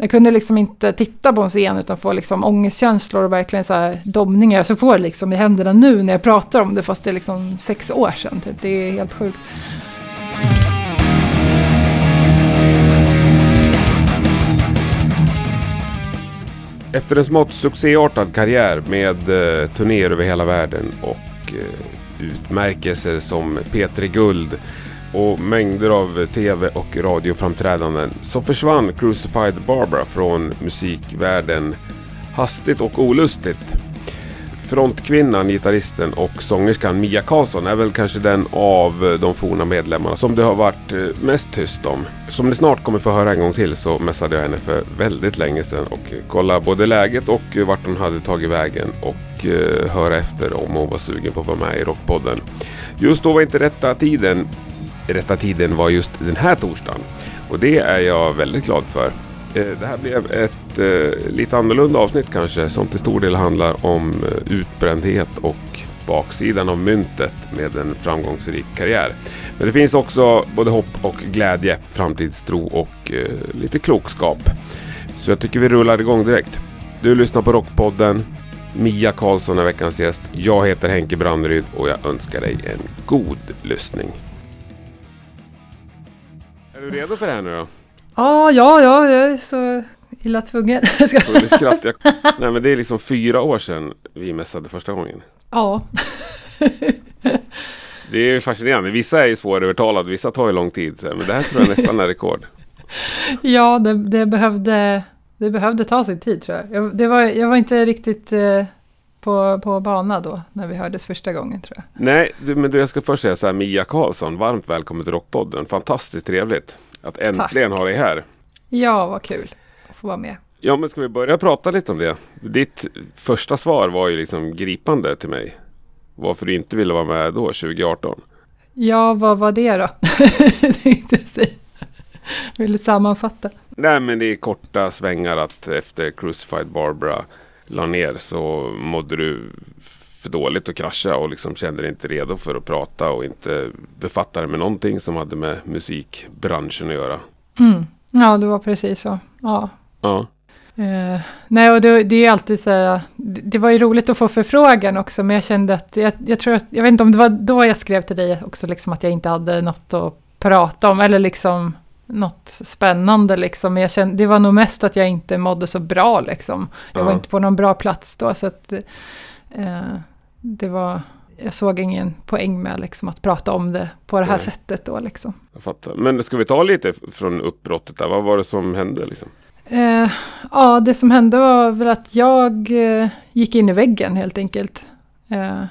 Jag kunde liksom inte titta på en scen utan få liksom ångestkänslor och verkligen så här domningar. Så får jag liksom i händerna nu när jag pratar om det fast det är liksom sex år sedan. Typ. Det är helt sjukt. Efter en smått succéartad karriär med eh, turnéer över hela världen och eh, utmärkelser som P3 Guld och mängder av tv och radioframträdanden så försvann Crucified Barbara från musikvärlden hastigt och olustigt. Frontkvinnan, gitarristen och sångerskan Mia Karlsson är väl kanske den av de forna medlemmarna som det har varit eh, mest tyst om. Som ni snart kommer få höra en gång till så messade jag henne för väldigt länge sedan och kollade både läget och vart hon hade tagit vägen och eh, höra efter om hon var sugen på att vara med i Rockpodden. Just då var inte rätta tiden. Rätta tiden var just den här torsdagen och det är jag väldigt glad för. Eh, det här blev ett eh, lite annorlunda avsnitt kanske som till stor del handlar om eh, utbrändhet och baksidan av myntet med en framgångsrik karriär. Men det finns också både hopp och glädje, framtidstro och eh, lite klokskap. Så jag tycker vi rullar igång direkt. Du lyssnar på Rockpodden. Mia Karlsson är veckans gäst. Jag heter Henke Brandryd och jag önskar dig en god lyssning. Du redo för det här nu då? Ja, ja, ja, jag är så illa tvungen. Skratt. Jag... Nej men det är liksom fyra år sedan vi mässade första gången. ja. Det är fascinerande. Vissa är ju svårövertalade, vissa tar ju lång tid. Men det här tror jag nästan är rekord. ja, det, det, behövde, det behövde ta sin tid tror jag. Jag, var, jag var inte riktigt eh, på, på bana då, när vi hördes första gången tror jag. Nej, du, men du, jag ska först säga så här. Mia Karlsson, varmt välkommen till Rockpodden. Fantastiskt trevligt att äntligen ha dig här. Ja, vad kul att få vara med. Ja, men ska vi börja prata lite om det? Ditt första svar var ju liksom gripande till mig. Varför du inte ville vara med då, 2018. Ja, vad var det då? Vill du sammanfatta? Nej, men det är korta svängar att efter Crucified Barbara la ner så mådde du för dåligt och krascha och liksom kände dig inte redo för att prata och inte befatta dig med någonting som hade med musikbranschen att göra. Mm. Ja, det var precis så. Ja. Ja, Eh, nej, och det, det är alltid så här, det det var ju roligt att få förfrågan också, men jag kände att, jag, jag tror att, jag vet inte om det var då jag skrev till dig också, liksom att jag inte hade något att prata om, eller liksom något spännande liksom, jag kände, det var nog mest att jag inte mådde så bra liksom. Jag var Ja. inte på någon bra plats då, så att eh, det var, jag såg ingen poäng med liksom att prata om det på det här Nej. sättet då liksom. jag fattar. Men ska vi ta lite från uppbrottet där? Vad var det som hände liksom? Eh, ja, det som hände var väl att jag eh, gick in i väggen helt enkelt. Eh,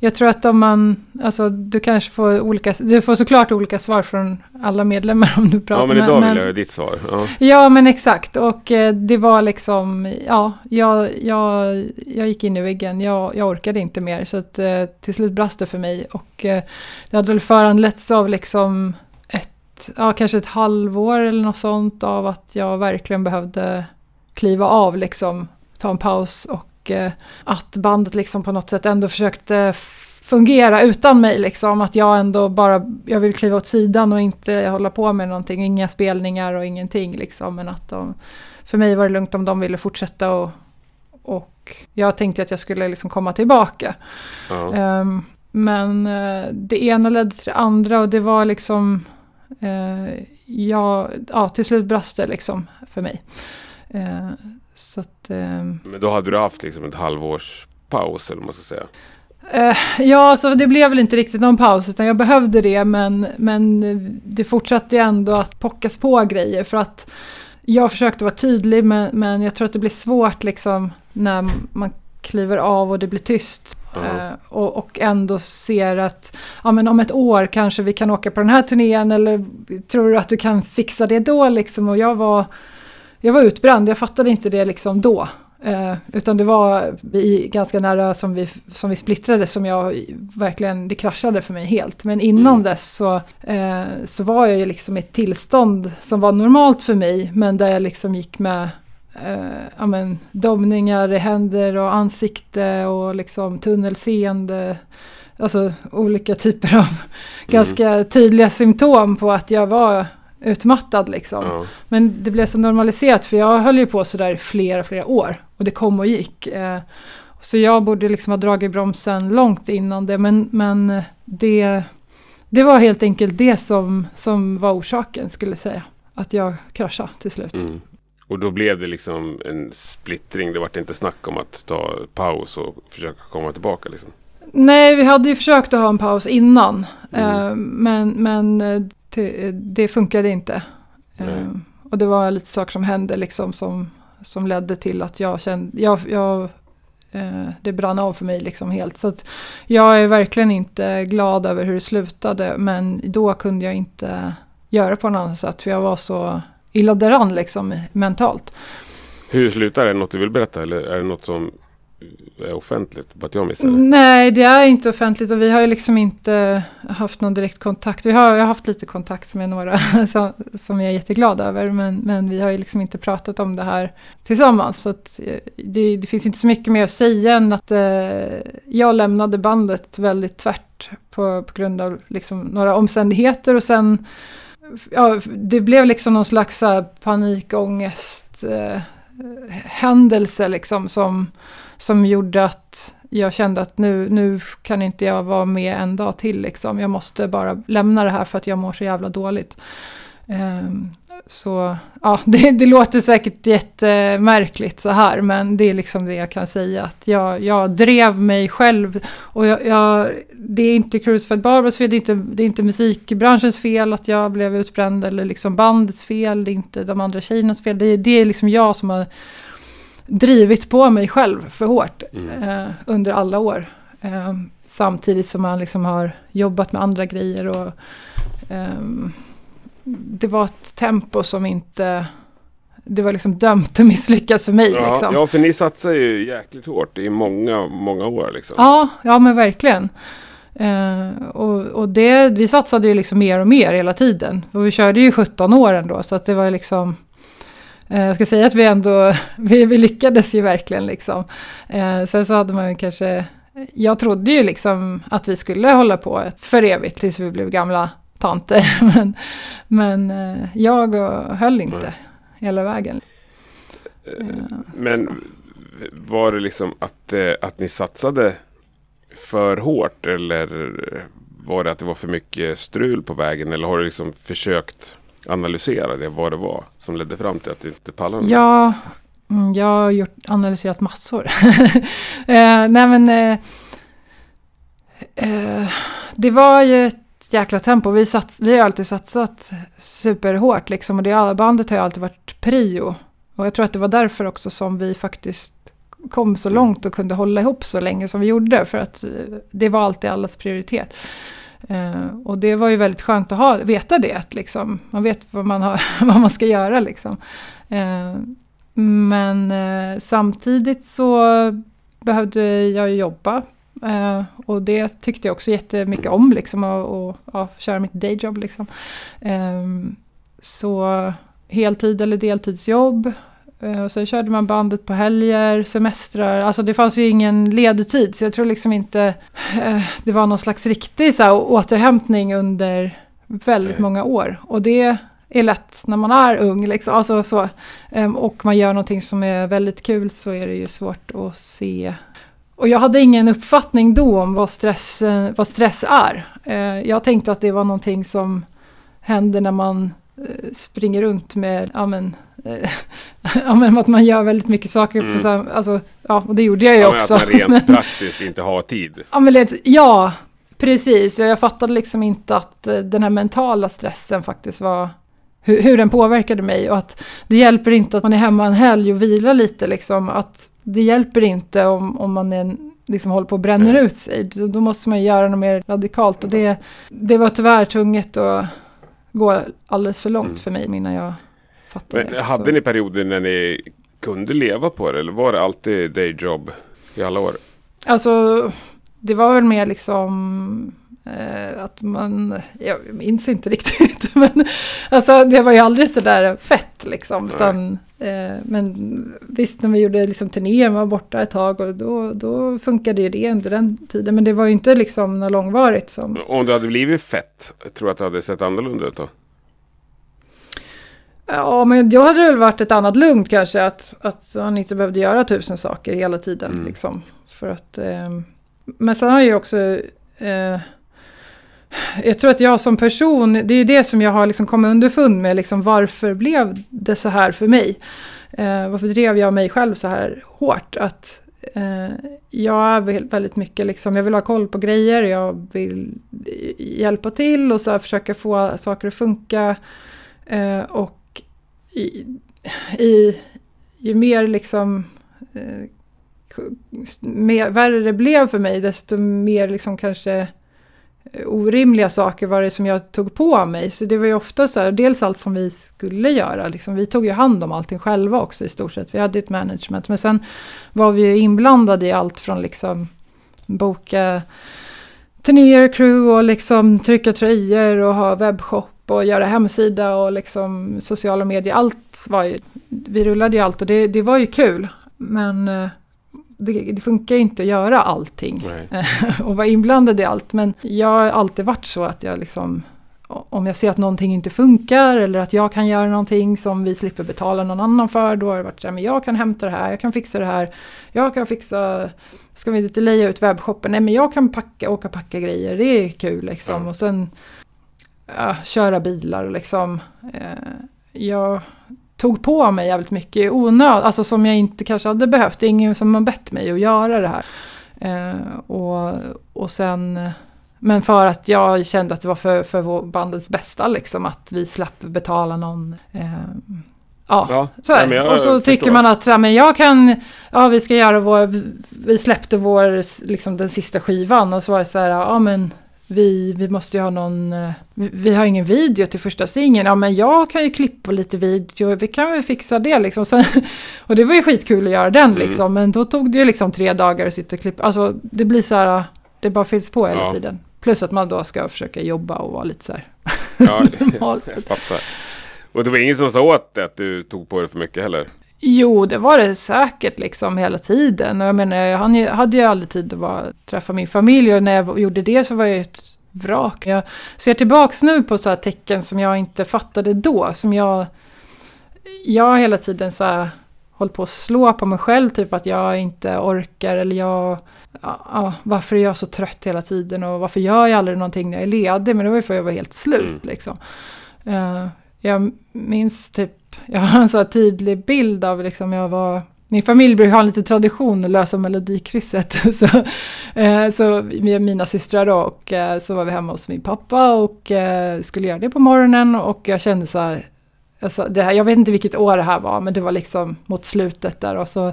jag tror att om man, alltså du kanske får olika, du får såklart olika svar från alla medlemmar om du pratar Ja, men med. idag vill jag ha ditt svar. Ja. Ja, men exakt. Och eh, det var liksom, ja, jag, jag, jag gick in i väggen. Jag, jag orkade inte mer. Så att, eh, till slut brast det för mig. Och eh, det hade väl föranletts av liksom ett, ja, kanske ett halvår eller något sånt. Av att jag verkligen behövde kliva av liksom, ta en paus. Och eh, att bandet liksom på något sätt ändå försökte fungera utan mig liksom. Att jag ändå bara, jag vill kliva åt sidan och inte hålla på med någonting. Inga spelningar och ingenting liksom. Men att de, för mig var det lugnt om de ville fortsätta och, och jag tänkte att jag skulle liksom komma tillbaka. Ja. Ehm, men eh, det ena ledde till det andra och det var liksom, eh, ja, ja, till slut brast det liksom för mig. Eh, så att, ehm, Men då hade du haft liksom ett halvårs paus eller vad man ska säga. Eh, ja, så det blev väl inte riktigt någon paus utan jag behövde det men, men det fortsatte ju ändå att pockas på grejer för att jag försökte vara tydlig men, men jag tror att det blir svårt liksom när man kliver av och det blir tyst. Eh, och, och ändå ser att ja, men om ett år kanske vi kan åka på den här turnén eller tror du att du kan fixa det då liksom? Och jag var, jag var utbränd, jag fattade inte det liksom då. Eh, utan det var vi, ganska nära som vi, som vi splittrade som jag verkligen, det kraschade för mig helt. Men innan Mm. dess så, eh, så var jag ju liksom i ett tillstånd som var normalt för mig. Men där jag liksom gick med eh, ja, men, domningar i händer och ansikte och liksom tunnelseende. Alltså olika typer av ganska tydliga symptom på att jag var utmattad liksom. Ja. Men det blev så normaliserat för jag höll ju på sådär flera, flera år. Och det kom och gick. Eh, så jag borde liksom ha dragit bromsen långt innan det. Men, men det, det var helt enkelt det som, som var orsaken skulle jag säga. Att jag kraschade till slut. Mm. Och då blev det liksom en splittring. Det var inte snack om att ta paus och försöka komma tillbaka liksom. Nej, vi hade ju försökt att ha en paus innan. Mm. Eh, men men eh, det, det funkade inte. Eh, och det var lite saker som hände liksom som, som ledde till att jag kände, jag, jag, eh, det brann av för mig liksom helt. Så jag är verkligen inte glad över hur det slutade. Men då kunde jag inte göra på något annat sätt. För jag var så illa däran liksom mentalt. Hur slutar det något du vill berätta? Eller är det något som är offentligt? Bara att jag missar det? Nej, det är inte offentligt och vi har ju liksom inte haft någon direkt kontakt. Vi har, jag har haft lite kontakt med några som, som jag är jätteglad över, men, men vi har ju liksom inte pratat om det här tillsammans. Så att, eh, det, det finns inte så mycket mer att säga än att eh, jag lämnade bandet väldigt tvärt på, på grund av liksom några omständigheter och sen Ja, det blev liksom någon slags eh, panikångest eh, händelse liksom som, som gjorde att jag kände att nu, nu kan inte jag vara med en dag till liksom. Jag måste bara lämna det här för att jag mår så jävla dåligt. Ehm, så ja, det, det låter säkert jättemärkligt så här, men det är liksom det jag kan säga. Att jag, jag drev mig själv och jag, jag, det är inte Crucified Barbros fel, det är, inte, det är inte musikbranschens fel att jag blev utbränd eller liksom bandets fel, det är inte de andra tjejernas fel. Det, det är liksom jag som har drivit på mig själv för hårt Mm. eh, under alla år. Eh, samtidigt som man liksom har jobbat med andra grejer och ehm, det var ett tempo som inte... Det var liksom dömt att misslyckas för mig. Ja, liksom. ja, för ni satsar ju jäkligt hårt i många, många år liksom. Ja, ja men verkligen. Eh, och och det, vi satsade ju liksom mer och mer hela tiden. Och vi körde ju 17 år ändå, så att det var liksom... Eh, jag ska säga att vi ändå, vi, vi lyckades ju verkligen liksom. Eh, sen så hade man ju kanske... Jag trodde ju liksom att vi skulle hålla på för evigt tills vi blev gamla tanter. Men, men eh, jag höll inte Nej. hela vägen. Men var det liksom att, att ni satsade för hårt eller var det att det var för mycket strul på vägen eller har du liksom försökt analysera det, vad det var som ledde fram till att du inte pallade? Ja, mm, jag har gjort, analyserat massor. eh, nej men... Eh, eh, det var ju ett jäkla tempo. Vi, sats, vi har alltid satsat superhårt liksom. Och det bandet har ju alltid varit prio. Och jag tror att det var därför också som vi faktiskt kom så långt och kunde hålla ihop så länge som vi gjorde. För att eh, det var alltid allas prioritet. Eh, och det var ju väldigt skönt att ha, veta det. Att liksom, man vet vad man, har, vad man ska göra. Liksom. Eh, men eh, samtidigt så behövde jag jobba. Eh, och det tyckte jag också jättemycket om. Liksom, och, och ja, köra mitt dayjob. Liksom. Eh, så heltid eller deltidsjobb. Eh, och så körde man bandet på helger, semestrar. Alltså det fanns ju ingen ledtid. Så jag tror liksom inte eh, det var någon slags riktig så här, återhämtning under väldigt många år. Och det är lätt när man är ung. Liksom. Alltså, så, Ehm, och man gör någonting som är väldigt kul så är det ju svårt att se. Och jag hade ingen uppfattning då om vad stress, vad stress är. Eh, Jag tänkte att det var någonting som händer när man springer runt med, ja men, eh, ja men att man gör väldigt mycket saker. Mm. På sam, alltså, ja, och det gjorde jag ju Ja, men också. Att man rent praktiskt inte har tid. Ja, men det, ja, precis. Jag fattade liksom inte att eh, den här mentala stressen faktiskt var hur, hur den påverkade mig och att det hjälper inte att man är hemma en helg och vilar lite liksom. Att det hjälper inte om, om man är, en- liksom håller på och bränner Nej. ut sig. Då, då måste man göra något mer radikalt och det, det var tyvärr tvunget att gå alldeles för långt Mm. för mig innan jag fattade Men det. hade Så- ni perioder när ni kunde leva på det eller var det alltid dayjob i alla år? Alltså, det var väl mer liksom eh, att man, jag minns inte riktigt, men alltså det var ju aldrig sådär fett liksom. Nej. Utan, men visst, när vi gjorde liksom turnéer, man var borta ett tag och då, då funkade ju det under den tiden. Men det var ju inte liksom något långvarigt som... Om det hade blivit fett, jag tror att det hade sett annorlunda ut då? Ja, men då hade väl varit ett annat lugnt kanske. Att, att han inte behövde göra tusen saker hela tiden. Mm. Liksom, för att, eh, men sen har jag ju också... Eh, jag tror att jag som person, det är ju det som jag har liksom kommit underfund med. Liksom, varför blev det så här för mig? Eh, varför drev jag mig själv så här hårt? Att eh, jag är väldigt mycket liksom, jag vill ha koll på grejer, jag vill hjälpa till och så här, försöka få saker att funka. Eh, och i, i, ju mer liksom eh, mer, värre det blev för mig, desto mer liksom kanske Eh, orimliga saker var det som jag tog på mig. Så det var ju ofta så här, dels allt som vi skulle göra, liksom, vi tog ju hand om allting själva också i stort sett. Vi hade ett management, men sen var vi ju inblandade i allt från liksom boka turnéer, crew och liksom trycka tröjor och ha webbshop och göra hemsida och liksom sociala medier. Allt var ju, vi rullade ju allt och det, det var ju kul. Men eh, det, det funkar ju inte att göra allting och vara inblandad i allt. Men jag har alltid varit så att jag liksom, om jag ser att någonting inte funkar eller att jag kan göra någonting som vi slipper betala någon annan för, då har det varit så här, men jag kan hämta det här, jag kan fixa det här, jag kan fixa, ska vi inte leja ut webbshoppen? Nej men jag kan packa, åka och packa grejer, det är kul liksom. Ja. Och sen ja, köra bilar liksom. Eh, jag tog på mig jävligt mycket i onöd, alltså som jag inte kanske hade behövt. Det är ingen som har bett mig att göra det här. Eh, och, och sen, men för att jag kände att det var för, för bandets bästa liksom, att vi slapp betala någon eh, Ja, Ja, så det. jag Och så förstår. tycker man att ja, men jag kan, ja vi ska göra vår, vi släppte vår, liksom den sista skivan och så var det så här, ja men vi, vi måste ju ha någon, eh, vi, har ingen video till första singeln, ja men jag kan ju klippa lite video, vi kan väl fixa det liksom. Så, och det var ju skitkul att göra den Mm. liksom, men då tog det ju liksom tre dagar att sitta och klippa, alltså det blir så här, det bara fylls på hela Ja. tiden. Plus att man då ska försöka jobba och vara lite så här. Ja, jag fattar. Och det var ingen som sa åt dig att du tog på dig för mycket heller? Jo, det var det säkert liksom hela tiden. Och jag menar, jag hade ju aldrig tid att bara träffa min familj och när jag gjorde det så var jag ju ett vrak. Jag ser tillbaks nu på så här tecken som jag inte fattade då. Som jag, jag hela tiden så här hållit på att slå på mig själv, typ att jag inte orkar eller jag, ja, ja, varför är jag så trött hela tiden och varför gör jag aldrig någonting när jag är ledig? Men det var ju för att jag var helt slut Mm. liksom. Eh, jag minns typ, jag har en så här tydlig bild av liksom jag var min familj brukar ha en liten tradition att lösa melodikrysset. så, eh, så med mina systrar då och eh, så var vi hemma hos min pappa och eh, skulle göra det på morgonen och jag kände så här, alltså det här, jag vet inte vilket år det här var men det var liksom mot slutet där och så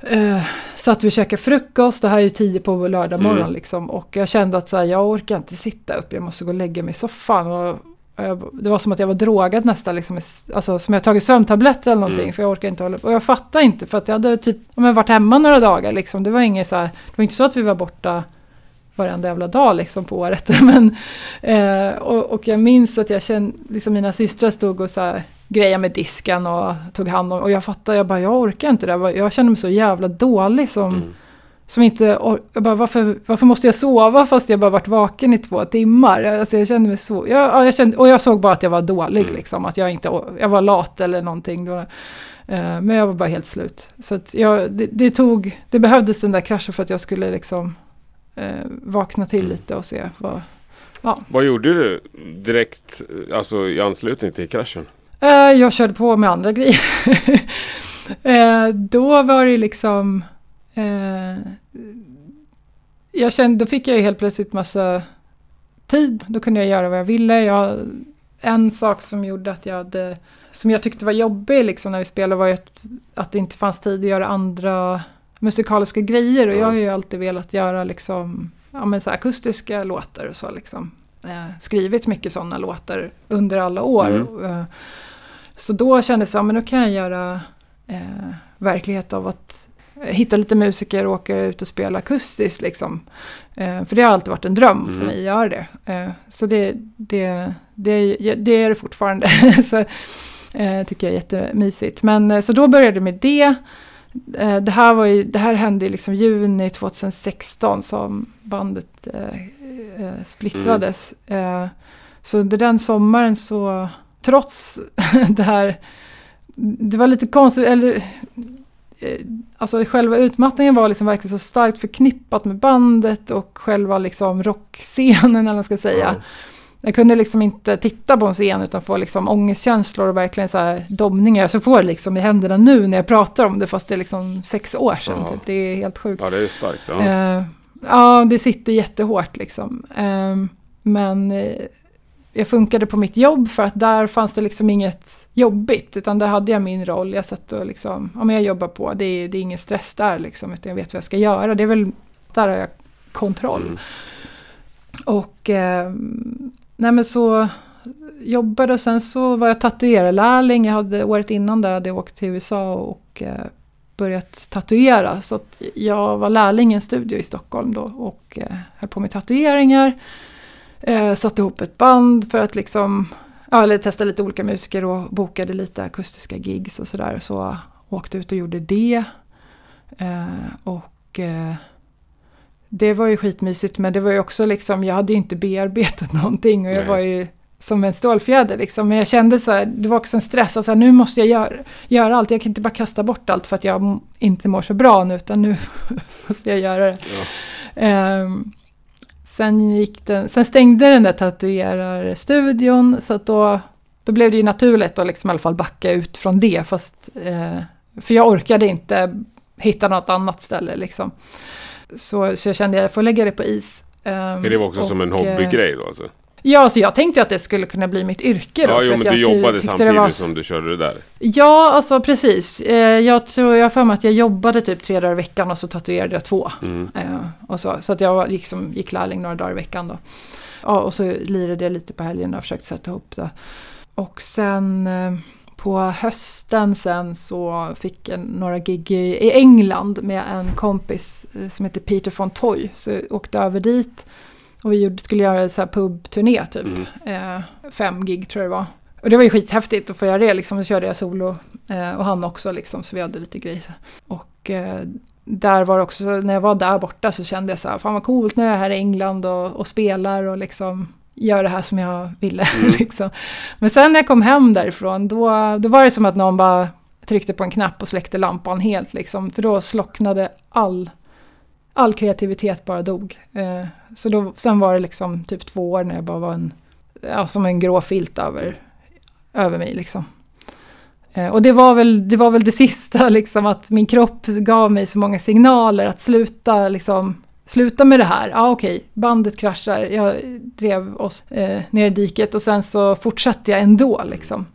eh, satt vi och käkade frukost, det här är ju tio på lördag morgon Mm. liksom och jag kände att så här, jag orkar inte sitta upp, jag måste gå och lägga mig i soffan och jag, det var som att jag var drogad nästan, liksom, alltså som jag tagit sömntabletter eller någonting. Mm. För jag orkar inte hålla Och jag fattar inte, för att jag hade typ men varit hemma några dagar. Liksom. Det var inget så här, det var inte så att vi var borta varenda jävla dag liksom, på året. Men, eh, och, och jag minns att jag kände, liksom mina systrar stod och så här, grejade med disken och tog hand om. Och jag fattade, jag bara, jag orkar inte det. Jag kände mig så jävla dålig som, Mm. Som inte, jag bara, varför, varför måste jag sova fast jag bara varit vaken i två timmar? Alltså jag kände mig så, jag, ja, jag kände, och jag såg bara att jag var dålig Mm. liksom, att jag inte, jag var lat eller någonting. Då, eh, men jag var bara helt slut. Så jag, det, det tog, det behövdes den där kraschen för att jag skulle liksom eh, vakna till Mm. lite och se vad, Vad gjorde du direkt alltså, i anslutning till kraschen? Eh, jag körde på med andra grejer. Eh, då var det liksom... eh, jag kände, då fick jag ju helt plötsligt massa tid. Då kunde jag göra vad jag ville. Jag, en sak som gjorde att jag hade... Som jag tyckte var jobbig liksom när vi spelade var ju att, att det inte fanns tid att göra andra musikaliska grejer. Och Ja. jag har ju alltid velat göra liksom, ja, men så akustiska låtar och så liksom. Eh, skrivit mycket sådana låtar under alla år. Mm. Eh, så då kändes det, ja men då kan jag göra eh, verklighet av att hitta lite musiker och åka ut och spela akustiskt liksom. Eh, för det har alltid varit en dröm för Mm. mig att göra det. Eh, så det, det, det, det är det fortfarande. så eh, tycker jag är jättemysigt. Men eh, så då började jag med det. Eh, det, här var ju, det här hände i liksom juni 2016 som bandet eh, splittrades. Eh, så under den sommaren så trots det här, det var lite konstigt, eller alltså själva utmattningen var liksom verkligen så starkt förknippat med bandet och själva liksom rockscenen eller vad man ska säga. Ja. Jag kunde liksom inte titta på en scen utan få liksom ångestkänslor och verkligen så här domningar. Så får jag liksom i händerna nu när jag pratar om det fast det är liksom sex år sedan. Ja. Typ. Det är helt sjukt. ja, det är starkt. Ja. Eh, ja, det sitter jättehårt liksom. Eh, men eh, jag funkade på mitt jobb för att där fanns det liksom inget jobbigt. Utan där hade jag min roll. Jag satt och liksom, ja men jag jobbar på. Det är, det är ingen stress där liksom. Utan jag vet vad jag ska göra. Det är väl, där har jag kontroll. Mm. Och eh, nej men så jobbade och sen så var jag tatuerarlärling. Jag hade året innan där hade jag åkt till USA och eh, börjat tatuera. Så jag var lärling i en studio i Stockholm då och eh, höll på med tatueringar. Eh, satte ihop ett band för att liksom, ja, eller testa lite olika musiker och bokade lite akustiska gigs och sådär. Så åkte ut och gjorde det. Eh, och eh, det var ju skitmysigt men det var ju också liksom, jag hade ju inte bearbetat någonting och jag Nej. var ju som en stålfjäder liksom. Men jag kände så här, det var också en stress att så här, nu måste jag göra, göra allt. Jag kan inte bara kasta bort allt för att jag inte mår så bra nu utan nu måste jag göra det. Ja. Ehm, sen, gick den, sen stängde den där tatuerarstudion så att då, då blev det ju naturligt att liksom i alla fall backa ut från det. Fast, eh, för jag orkade inte hitta något annat ställe liksom. Så, så jag kände att jag får lägga det på is. Ehm, För det var också som en och, eh, hobbygrej då alltså? Ja, så jag tänkte att det skulle kunna bli mitt yrke då. Ja, jo, men du ty- jobbade samtidigt var- som du körde det där. Ja, alltså precis. Eh, jag tror, jag har för mig att jag jobbade typ tre dagar i veckan och så tatuerade jag två. Mm. Eh, och så, så att jag liksom, gick lärling några dagar i veckan då. Ja, och så lirade jag lite på helgen och försökte sätta ihop det. Och sen eh, på hösten sen så fick jag några gig i, England med en kompis som heter Peter von Toy. Så jag åkte över dit och vi skulle göra en så här pubturné typ. Mm. Eh, fem gig tror jag det var. Och det var ju skithäftigt att få göra det liksom. Då körde jag solo eh, och han också liksom. Så vi hade lite grejer. Och eh, där var också, när jag var där borta så kände jag så här, fan vad coolt nu är jag här i England och, och spelar och liksom gör det här som jag ville. Mm. liksom. Men sen när jag kom hem därifrån, då, då var det som att någon bara tryckte på en knapp och släckte lampan helt liksom. För då slocknade all, all kreativitet bara dog. Eh, så då, sen var det liksom typ två år när jag bara var en, ja, som en grå filt över, över mig liksom. Eh, och det var, väl, det var väl det sista, liksom, att min kropp gav mig så många signaler att sluta, liksom, sluta med det här. Ja, okej, bandet kraschar, jag drev oss eh, ner i diket och sen så fortsatte jag ändå. Liksom.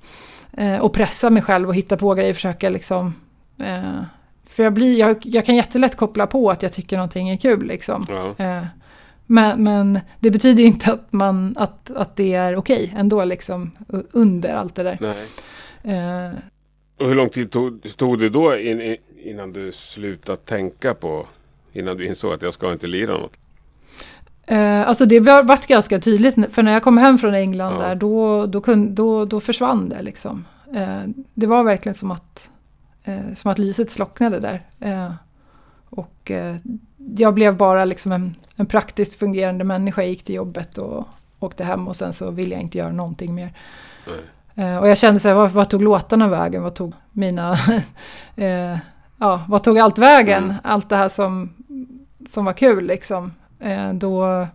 Eh, och pressa mig själv och hitta på grejer, försöka liksom... Eh, för jag, blir, jag, jag kan jättelätt koppla på att jag tycker någonting är kul. Liksom. Ja. Men, men det betyder inte att, man, att, att det är okej ändå, liksom, under allt det där. Nej. Eh, Och hur lång tid tog, tog det då in, in, innan du slutade tänka på, innan du insåg att jag ska inte lira något? Eh, alltså det var, vart ganska tydligt, för när jag kom hem från England Ja. där, då, då, kun, då, då försvann det liksom. Eh, det var verkligen som att, eh, som att lyset slocknade där. Eh, och eh, jag blev bara liksom en, en praktiskt fungerande människa. Jag gick till jobbet och åkte hem och sen så ville jag inte göra någonting mer. Eh, och jag kände så här, vad, vad tog låtarna vägen? Vad tog mina... eh, ja, vad tog allt vägen? Mm. Allt det här som, som var kul liksom. Eh, då,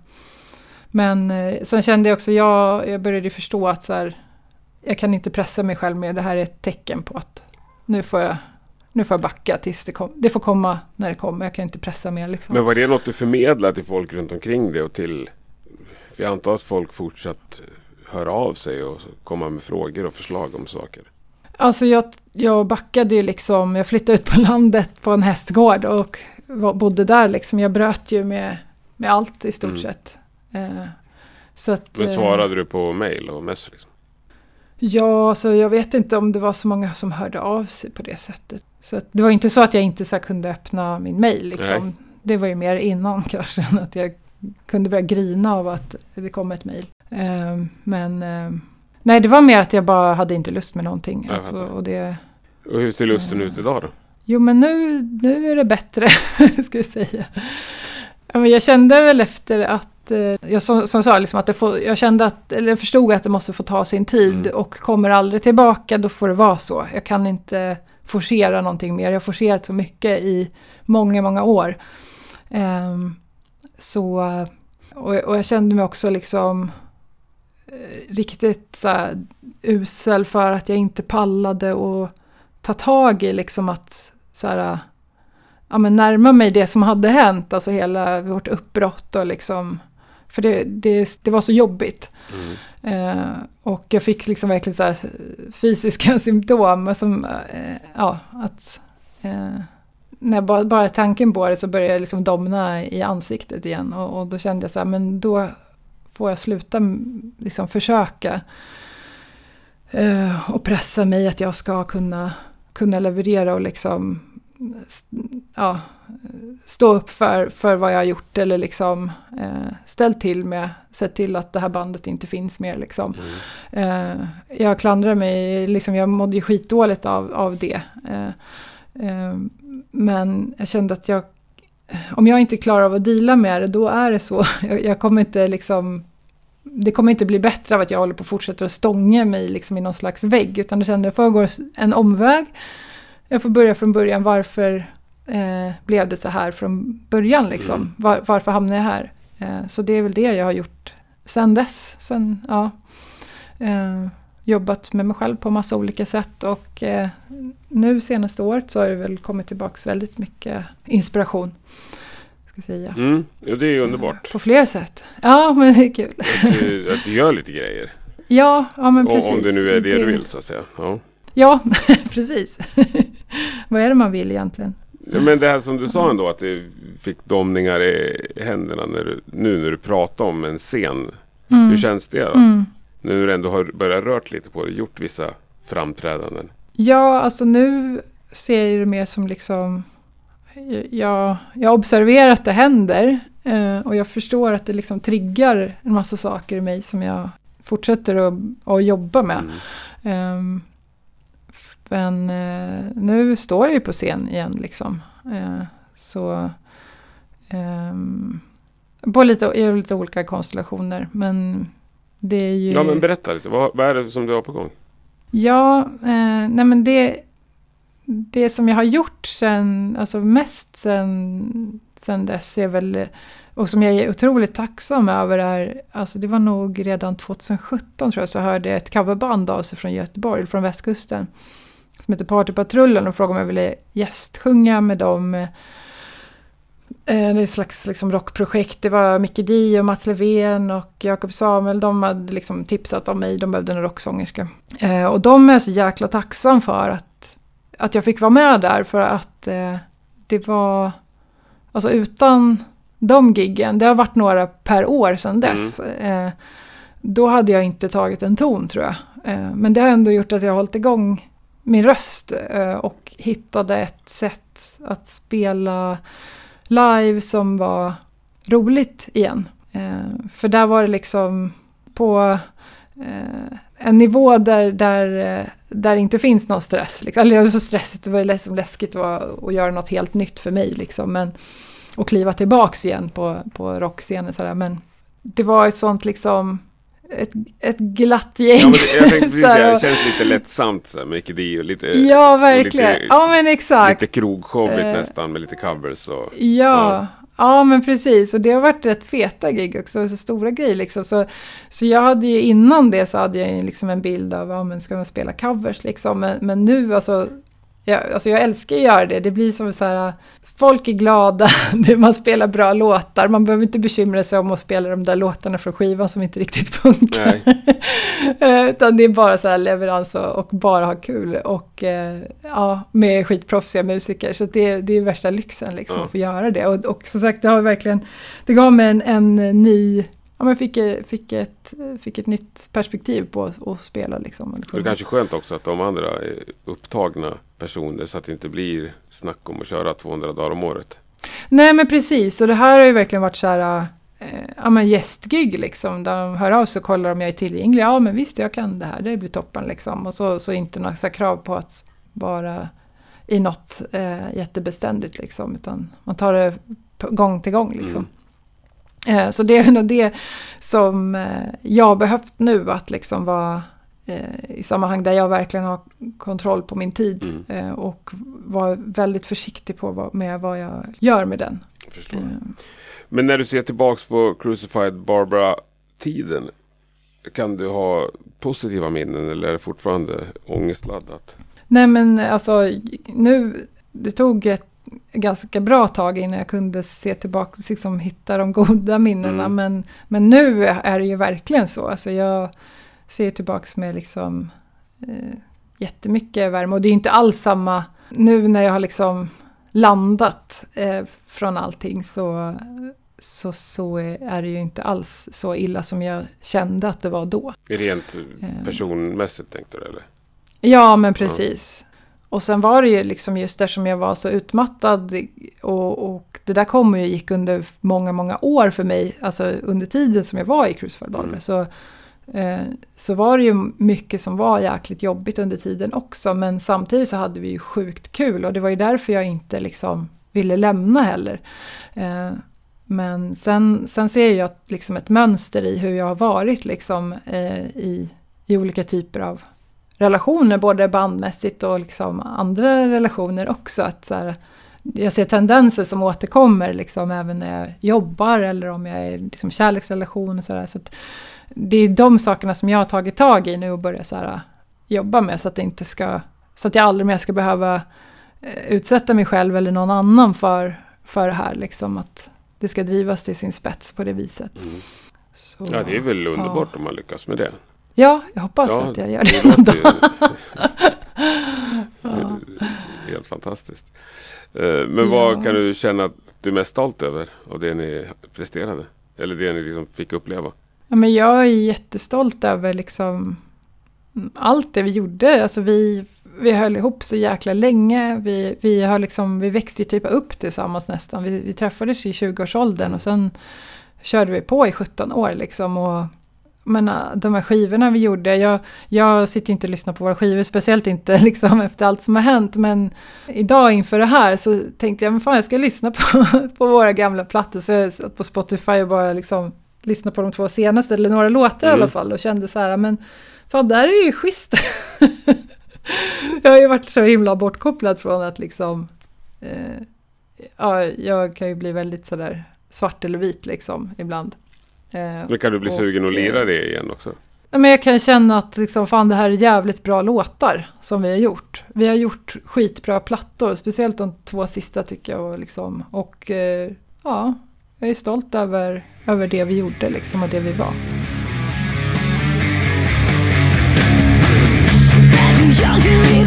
men eh, sen kände jag också, jag, jag började förstå att så här, jag kan inte pressa mig själv mer. Det här är ett tecken på att nu får jag, nu får jag backa tills det kommer. Det får komma när det kommer. Jag kan inte pressa mer liksom. Men var det något du förmedlade till folk runt omkring dig och till... För jag antar att folk fortsatt hör av sig och komma med frågor och förslag om saker. Alltså jag, jag backade ju liksom, jag flyttade ut på landet på en hästgård och var, bodde där liksom. Jag bröt ju med, med allt i stort Mm. sett. Eh, så att, Men eh, svarade du på mail och mess? Liksom? Ja, alltså jag vet inte om det var så många som hörde av sig på det sättet. Så det var inte så att jag inte så kunde öppna min mail liksom. Det var ju mer innan kraschen att jag kunde börja grina av att det kom ett mail. Eh, men eh, nej, det var mer att jag bara hade inte lust med någonting. Jag Alltså, och det, Och hur ser lusten ut idag då? Jo, men nu, nu är det bättre, ska jag säga. Ja, jag kände väl efter att eh, jag som, som sa, liksom att det får, jag kände att, eller jag förstod att det måste få ta sin tid Mm. och kommer aldrig tillbaka, då får det vara så. Jag kan inte forcera någonting mer. Jag har forcerat så mycket i många, många år. Ehm, så, och, och jag kände mig också liksom eh, riktigt så här, usel för att jag inte pallade och ta tag i liksom att så här, ja, men närma mig det som hade hänt, alltså hela vårt uppbrott och liksom, för det, det, det var så jobbigt. Mm. Eh, och jag fick liksom verkligen så här fysiska symptom som, eh, ja, att eh, när bara, bara tanken på det så började jag liksom domna i ansiktet igen och, och då kände jag så här, men då får jag sluta liksom försöka eh, och pressa mig att jag ska kunna, kunna leverera och liksom ja, stå upp för, för vad jag har gjort eller liksom eh, ställt till med, sett till att det här bandet inte finns mer liksom. Mm. Eh, jag klandrar mig, liksom, jag mådde ju skitdåligt av, av det. Eh, eh, men jag kände att jag, om jag inte klarar av att deala med det, då är det så. Jag, jag kommer inte liksom, det kommer inte bli bättre av att jag håller på och fortsätter att stånga mig liksom i någon slags vägg. Utan jag kände att jag får gå en omväg. Jag får börja från början. Varför eh, blev det så här från början liksom? Mm. Var, varför hamnade jag här? Eh, så det är väl det jag har gjort sen dess. Sen, ja, eh, jobbat med mig själv på massa olika sätt och eh, nu senaste året så har det väl kommit tillbaks väldigt mycket inspiration. Ska säga. Mm. Ja, det är ju underbart. På flera sätt. Ja, men det är kul. Att du, att du gör lite grejer. Ja, ja men Och, precis. om det nu är det du Det- vill så att säga. Ja. Ja, precis. Vad är det man vill egentligen? Men det här som du sa ändå att du fick domningar i händerna när du, nu när du pratar om en scen. Mm. Hur känns det då? Mm. Nu när du ändå har börjat rört lite på det, gjort vissa framträdanden. Ja, alltså nu ser jag det mer som liksom... Jag, jag observerar att det händer eh, och jag förstår att det liksom triggar en massa saker i mig som jag fortsätter att, att jobba med. Mm. Ehm, men eh, nu står jag ju på scen igen liksom. Eh, så... ehm, på lite, i lite olika konstellationer, men det är ju... Ja men berätta lite, vad, vad är det som du har på gång? Ja, eh, nej men det, det som jag har gjort sen, alltså mest sen, sen dess är väl, och som jag är otroligt tacksam över är, alltså det var nog redan 2017 tror jag, så hörde jag ett coverband av sig från Göteborg, från västkusten, som heter Partypatrullen och frågade om jag ville gästsjunga med dem. Eh, Det är ett slags liksom, rockprojekt. Det var Micke Di och Mats Levén och Jakob Samuel. De hade liksom tipsat om mig. De behövde en rocksångerska. Eh, och de är så jäkla tacksam för att, att jag fick vara med där. För att eh, det var... Alltså utan de giggen, det har varit några per år sedan dess. Eh, då hade jag inte tagit en ton tror jag. Eh, men det har ändå gjort att jag har hållit igång min röst eh, och hittade ett sätt att spela live som var roligt igen. Eh, för där var det liksom på eh, en nivå där, där, där det inte finns någon stress. Liksom. Eller det var stressigt, det var liksom läskigt att, att göra något helt nytt för mig. Liksom. Men, och kliva tillbaks igen på, på rockscenen. Sådär. Men det var ett sånt liksom, ett, ett glatt gäng. Ja, men det, jag tänkte precis säga, det känns lite lättsamt så här, med Micke Di och lite, Ja, verkligen. lite- ja, men exakt. lite krogshowigt Eh, nästan med lite covers och... Ja, ja. men precis. Och det har varit rätt feta gig också, så stora grejer liksom. Så, så jag hade ju innan det så hade jag ju liksom en bild av, ja men ska man spela covers liksom. Men, men nu alltså, jag, alltså jag älskar att göra det. Det blir som så här, folk är glada, man spelar bra låtar. Man behöver inte bekymra sig om att spela de där låtarna från skivan som inte riktigt funkar. Eh, Utan det är bara så här leverans och, och bara ha kul. Och eh, ja, med skitproffsiga musiker. Så det, det är värsta lyxen liksom Ja. att få göra det. Och, och som sagt, det har verkligen, det gav mig en, en ny, ja men fick, fick, ett, fick ett nytt perspektiv på att att spela liksom. eller det är kanske skönt också att de andra är upptagna personer så att det inte blir snack om att köra 200 dagar om året. Nej men precis, och det här har ju verkligen varit så här, eh, ja men gästgig liksom. Där de hör av sig och kollar om jag är tillgänglig. Ja men visst, jag kan det här, det blir toppen liksom. Och så, så inte några så krav på att vara i något eh, jättebeständigt liksom. Utan man tar det gång till gång liksom. Eh, så det är nog det som eh, jag har behövt nu, att liksom vara eh, i sammanhang där jag verkligen har kontroll på min tid Mm. eh, och vara väldigt försiktig på med vad jag gör med den. Eh, Men när du ser tillbaks på Crucified Barbara-tiden. Kan du ha positiva minnen eller är det fortfarande ångestladdat? Nej men alltså nu, det tog ett ganska bra tag innan jag kunde se tillbaka och liksom hitta de goda minnena. Mm. Men, men nu är det ju verkligen så. Alltså jag ser tillbaka med liksom eh, jättemycket värme. Och det är inte alls samma nu när jag har liksom landat eh, från allting så, så, så är det ju inte alls så illa som jag kände att det var då. Rent Eh. personmässigt tänkte du eller? Ja, men precis. Och sen var det ju liksom just där som jag var så utmattad och, och det där kom ju gick under många, många år för mig, alltså under tiden som jag var i Barber. Mm. Så, eh, så var det ju mycket som var jäkligt jobbigt under tiden också, men samtidigt så hade vi ju sjukt kul och det var ju därför jag inte liksom ville lämna heller. Eh, men sen, sen ser jag liksom ett mönster i hur jag har varit liksom, eh, i, i olika typer av relationer, både bandmässigt och liksom andra relationer också. Att så här, jag ser tendenser som återkommer liksom även när jag jobbar eller om jag är i liksom kärleksrelation och. Så att det är de sakerna som jag har tagit tag i nu och börjat så här, jobba med så att det inte ska, så att jag aldrig mer ska behöva eh, utsätta mig själv eller någon annan för, för det här. Liksom att det ska drivas till sin spets på det viset. Mm. Så, Ja, det är väl ja. underbart om man lyckas med det. Ja, jag hoppas Ja, att jag gör det någon dag. Ja. helt fantastiskt. Eh, Men vad Ja. kan du känna att du är mest stolt över av det ni presterade? Eller det ni liksom fick uppleva? Ja, men jag är jättestolt över liksom allt det vi gjorde. Alltså vi, vi höll ihop så jäkla länge. Vi, vi, har liksom, vi växte ju typ upp tillsammans nästan. Vi, vi träffades i 20-årsåldern och sen körde vi på i 17 år liksom. Och, men äh, de här skivorna vi gjorde, jag, jag sitter ju inte och lyssnar på våra skivor, speciellt inte liksom efter allt som har hänt. Men idag inför det här så tänkte jag, men fan jag ska lyssna på, på våra gamla plattor. Så jag satt på Spotify och bara liksom lyssnade på de två senaste, eller några låtar i Mm. alla fall. Och kände så här, men fan det här är ju schysst. jag har ju varit så himla bortkopplad från att liksom, eh, ja, jag kan ju bli väldigt sådär svart eller vit liksom ibland. Eh, Men kan du bli och, sugen att lira eh, det igen också? Men jag kan känna att liksom, fan, det här är jävligt bra låtar som vi har gjort. Vi har gjort skitbra plattor, speciellt de två sista tycker jag. Och, liksom, och eh, ja, jag är stolt över, över det vi gjorde liksom, och det vi var. Young to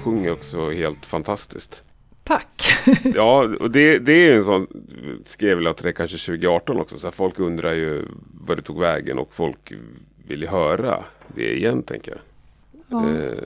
sjunger också helt fantastiskt. Tack! Ja, och det, det är ju en sån, skrev väl till det kanske 2018 också, så här, folk undrar ju vad det tog vägen och folk vill ju höra det igen tänker jag. Ja. Eh,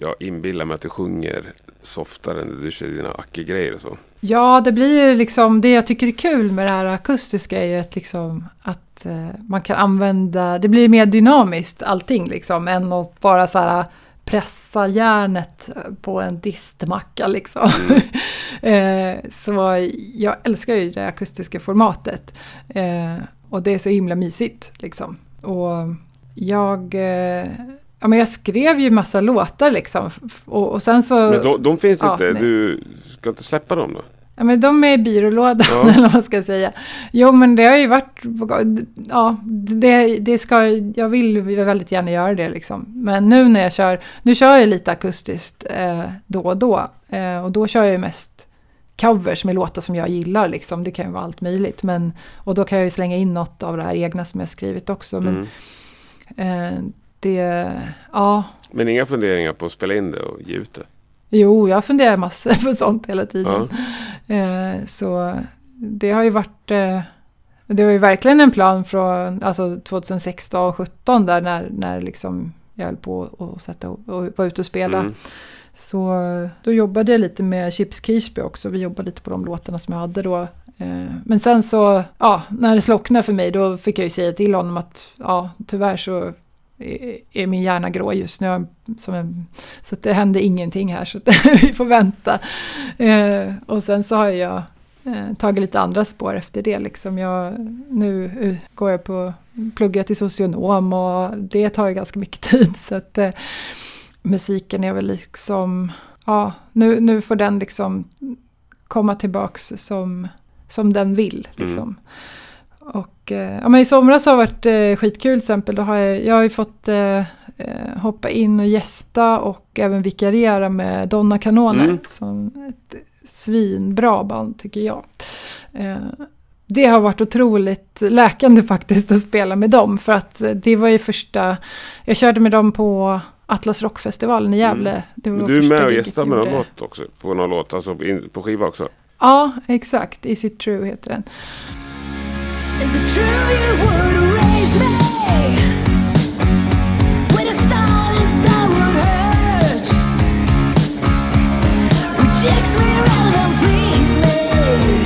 jag inbillar mig att du sjunger softare när du kör dina Acke-grejer och så. Ja, det blir ju liksom, det jag tycker är kul med det här akustiska är ju att, liksom, att eh, man kan använda, det blir mer dynamiskt allting liksom än att bara så här pressa järnet på en distmacka liksom. eh, så jag älskar ju det akustiska formatet. Eh, och det är så himla mysigt liksom. Och jag, eh, ja men jag skrev ju massa låtar liksom. Och, och sen så... Men de, de finns ja, inte, nej. du ska inte släppa dem då? Ja, men de är i byrålådan, Ja. eller vad man ska säga. Jo, men det har ju varit... Ja, det, det ska... Jag vill väldigt gärna göra det liksom. Men nu när jag kör... Nu kör jag lite akustiskt eh, då och då. Eh, och då kör jag ju mest covers med låtar som jag gillar liksom. Det kan ju vara allt möjligt. Men, och då kan jag ju slänga in något av det här egna som jag skrivit också. Men Mm. eh, det, ja, Men inga funderingar på att spela in det och ge ut det? Jo, jag funderar massor på sånt hela tiden. Ja. Eh, så det har ju varit... Eh, det var ju verkligen en plan från alltså 2016 och 2017 där när, när liksom jag höll på att sätta och, och var ute och spela. Mm. Så då jobbade jag lite med Chips Keesby också. Vi jobbade lite på de låtarna som jag hade då. Eh, Men sen så, ja, när det slocknade för mig då fick jag ju säga till honom att ja, tyvärr så är- min hjärna grå just nu. Som en, så det hände ingenting här så vi får vänta. Eh, Och sen så har jag eh, tagit lite andra spår efter det. Liksom jag, nu eh, går jag på pluggar till socionom och det tar ju ganska mycket tid. Så att eh, musiken är väl liksom, ja, nu, nu får den liksom komma tillbaks som, som den vill. Liksom. Och eh, ja, men i somras har det varit eh, skitkul till exempel. Då har jag, jag har ju fått eh, eh, hoppa in och gästa och även vikariera med Donna Canone. Mm. Som ett svinbra band tycker jag. Eh, det har varit otroligt läkande faktiskt att spela med dem. För att det var ju första... Jag körde med dem på Atlas Rockfestivalen i Gävle. Mm. Det var du är med och gästar med låt också? På någon låt, alltså på skiva också? Ja, exakt. Is it true heter den. Reject me rather than please me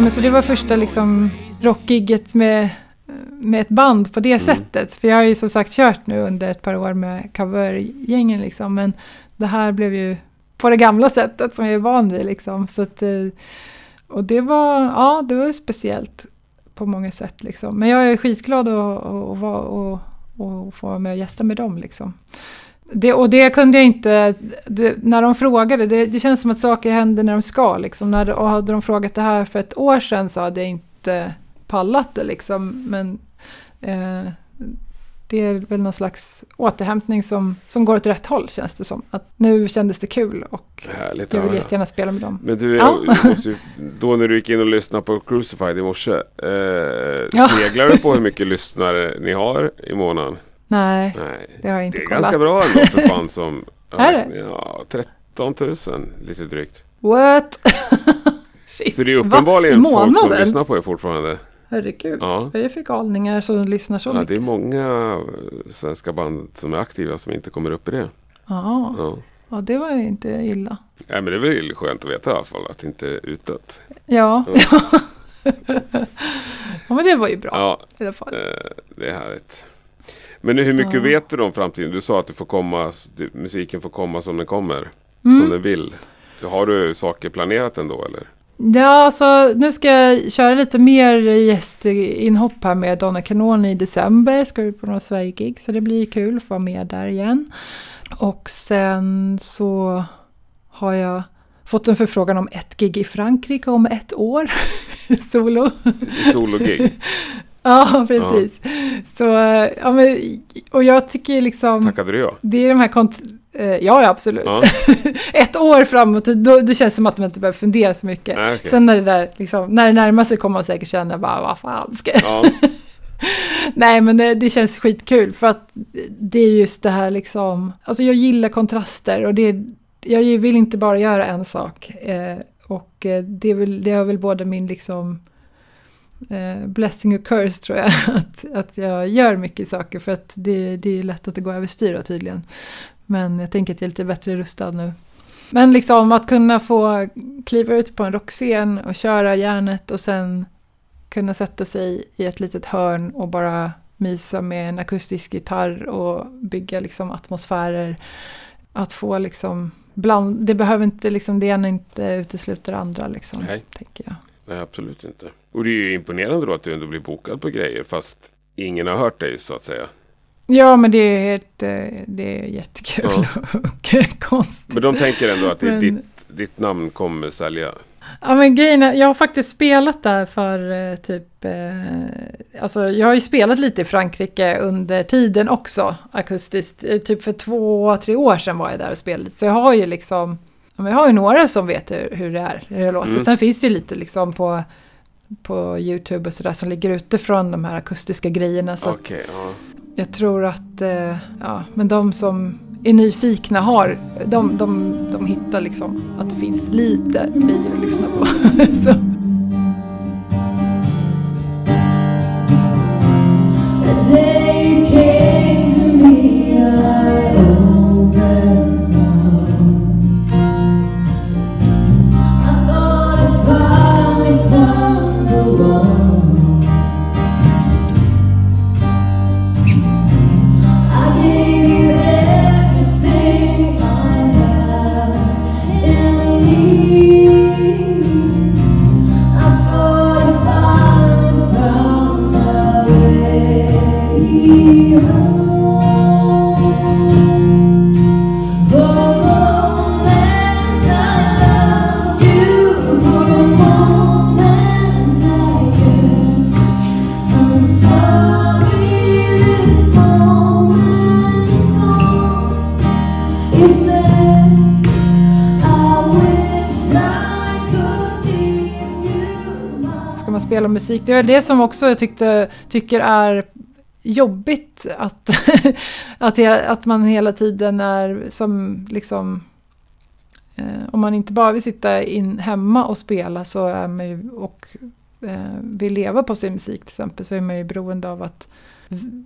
Nej, men så det var första liksom rockgigget med, med ett band på det sättet. För jag har ju som sagt kört nu under ett par år med covergängen liksom. Men det här blev ju på det gamla sättet som jag är van vid liksom. Så att, eh, och det var, ja, det var speciellt på många sätt liksom. Men jag är skitglad att, att, att, att få vara med och gästa med dem liksom. Det, och det kunde jag inte, det, när de frågade, det, det känns som att saker händer när de ska. Liksom. När, och hade de frågat det här för ett år sedan så hade jag inte pallat det. Liksom. Men eh, det är väl någon slags återhämtning som, som går åt rätt håll känns det som. Att nu kändes det kul och Härligt jag vill höra. jättegärna spela med dem. Men du, Ja. ju, då när du gick in och lyssnade på Crucified i morse. Eh, Ja. Sneglar du på hur mycket lyssnare ni har i månaden? Nej, Nej. det har jag Det inte är kollat. ganska bra ändå för band som... Är det? Ja, 13 000 lite drygt. What? Shit. Så det är uppenbarligen folk som lyssnar på er fortfarande. Herregud, Ja. vad är det för galningar som lyssnar så Ja, mycket? det är många eh, svenska band som är aktiva som inte kommer upp i det. Ja, Ja. ja, det var ju inte illa. Ja, men det är väl skönt att veta i alla fall att det inte är utdött. Ja. ja, men det var ju bra Ja, i alla fall. eh, det är härligt. Men hur mycket Ja. vet du om framtiden? Du sa att det får komma, musiken får komma som den kommer. Mm. Som den vill. Har du saker planerat ändå eller? Ja, alltså nu ska jag köra lite mer gästinhopp här med Donna Kanon i december. Ska vi på några Sverige-gig, så det blir kul att få vara med där igen. Och sen så har jag fått en förfrågan om ett gig i Frankrike om ett år. Solo. Sologig? Ja, precis. Så, ja, men, och jag tycker liksom... Tackade du ja? Det är de här kont- eh, ja, ja, absolut. Ja, Ett år framåt, då, då känns det som att man inte behöver fundera så mycket. Nej, okej. Sen när det där, liksom, när det närmar sig kommer man säkert känna bara, vad fan ska jag... ja. Nej men det, det känns skitkul för att det är just det här liksom, alltså jag gillar kontraster och det, jag vill inte bara göra en sak. Eh, och eh, det, är väl, det har väl både min liksom eh, blessing och curse tror jag, att, att jag gör mycket saker för att det, det är lätt att det går överstyr tydligen. Men jag tänker att jag är lite bättre rustad nu. Men liksom att kunna få kliva ut på en rockscen och köra järnet och sen kunna sätta sig i ett litet hörn och bara mysa med en akustisk gitarr och bygga liksom atmosfärer. Att få liksom bland, det behöver inte liksom, det ena inte utesluter det andra liksom, Nej. tänker jag. Nej, absolut inte. Och det är ju imponerande då att du ändå blir bokad på grejer fast ingen har hört dig så att säga. Ja, men det är, helt, eh, det är jättekul Ja. och konstigt. Men de tänker ändå att det är Men- ditt, ditt namn kommer sälja. Ja men grejen är, jag har faktiskt spelat där för eh, typ, eh, alltså jag har ju spelat lite i Frankrike under tiden också akustiskt. Eh, Typ för två, tre år sedan var jag där och spelade lite. Så jag har ju liksom, men jag har ju några som vet hur, hur det är, hur det låter. Mm. Sen finns det ju lite liksom på, på YouTube och sådär som ligger ute från de här akustiska grejerna. Så Okej, ja. jag tror att, eh, ja, men de som är nyfikna har, de, de, de hittar liksom att det finns lite grejer att lyssna på. musik? Det är väl det som också jag tyckte, tycker är jobbigt att, att, att man hela tiden är som liksom eh, om man inte bara vill sitta in hemma och spela så är man ju och eh, vill leva på sin musik till exempel så är man ju beroende av att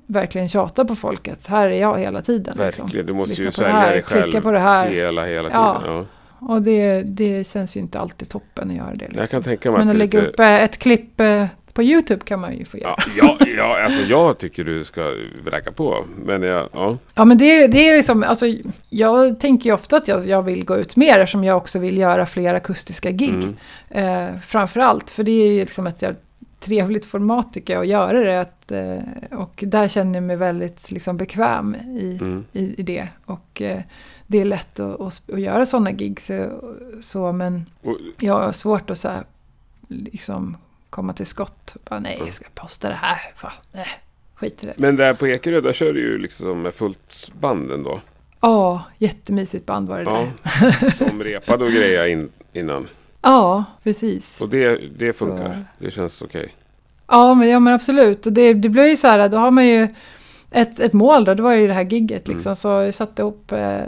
verkligen tjata på folket. Här är jag hela tiden. liksom. Verkligen, du måste ju Lyssna det sälja dig själv klicka på det här. hela, hela tiden. Ja. Ja. Och det, det känns ju inte alltid toppen att göra det. Jag Liksom. kan tänka mig Men att att lägga lite... upp eh, ett klipp eh, på YouTube kan man ju få göra. Ja, ja, ja, alltså jag tycker du ska vräka på. Men jag, ja. Ja men det, det är liksom, alltså jag tänker ju ofta att jag, jag vill gå ut mer eftersom jag också vill göra fler akustiska gig. Mm. Eh, framförallt, för det är ju liksom ett trevligt format tycker jag att göra det. Att, eh, och där känner jag mig väldigt liksom, bekväm i, Mm. i, i det. Och eh, det är lätt att, att, att göra sådana gig. Så, så, men Och, jag har svårt att så här, liksom, komma till skott. Bara, nej, jag ska posta det här. Fan, nej, skit i det. men där på Ekerö, där kör du ju liksom med fullt band ändå. Ja, jättemysigt band var det Ja, där. som repade och grejer in, innan. Ja, precis. Och det, det funkar. Så- Det känns okej. Ja, men, ja, men absolut. Och det, det blir ju så här, då har man ju ett, ett mål då. Det var ju det här gigget liksom. Mm. Så jag satte ihop eh,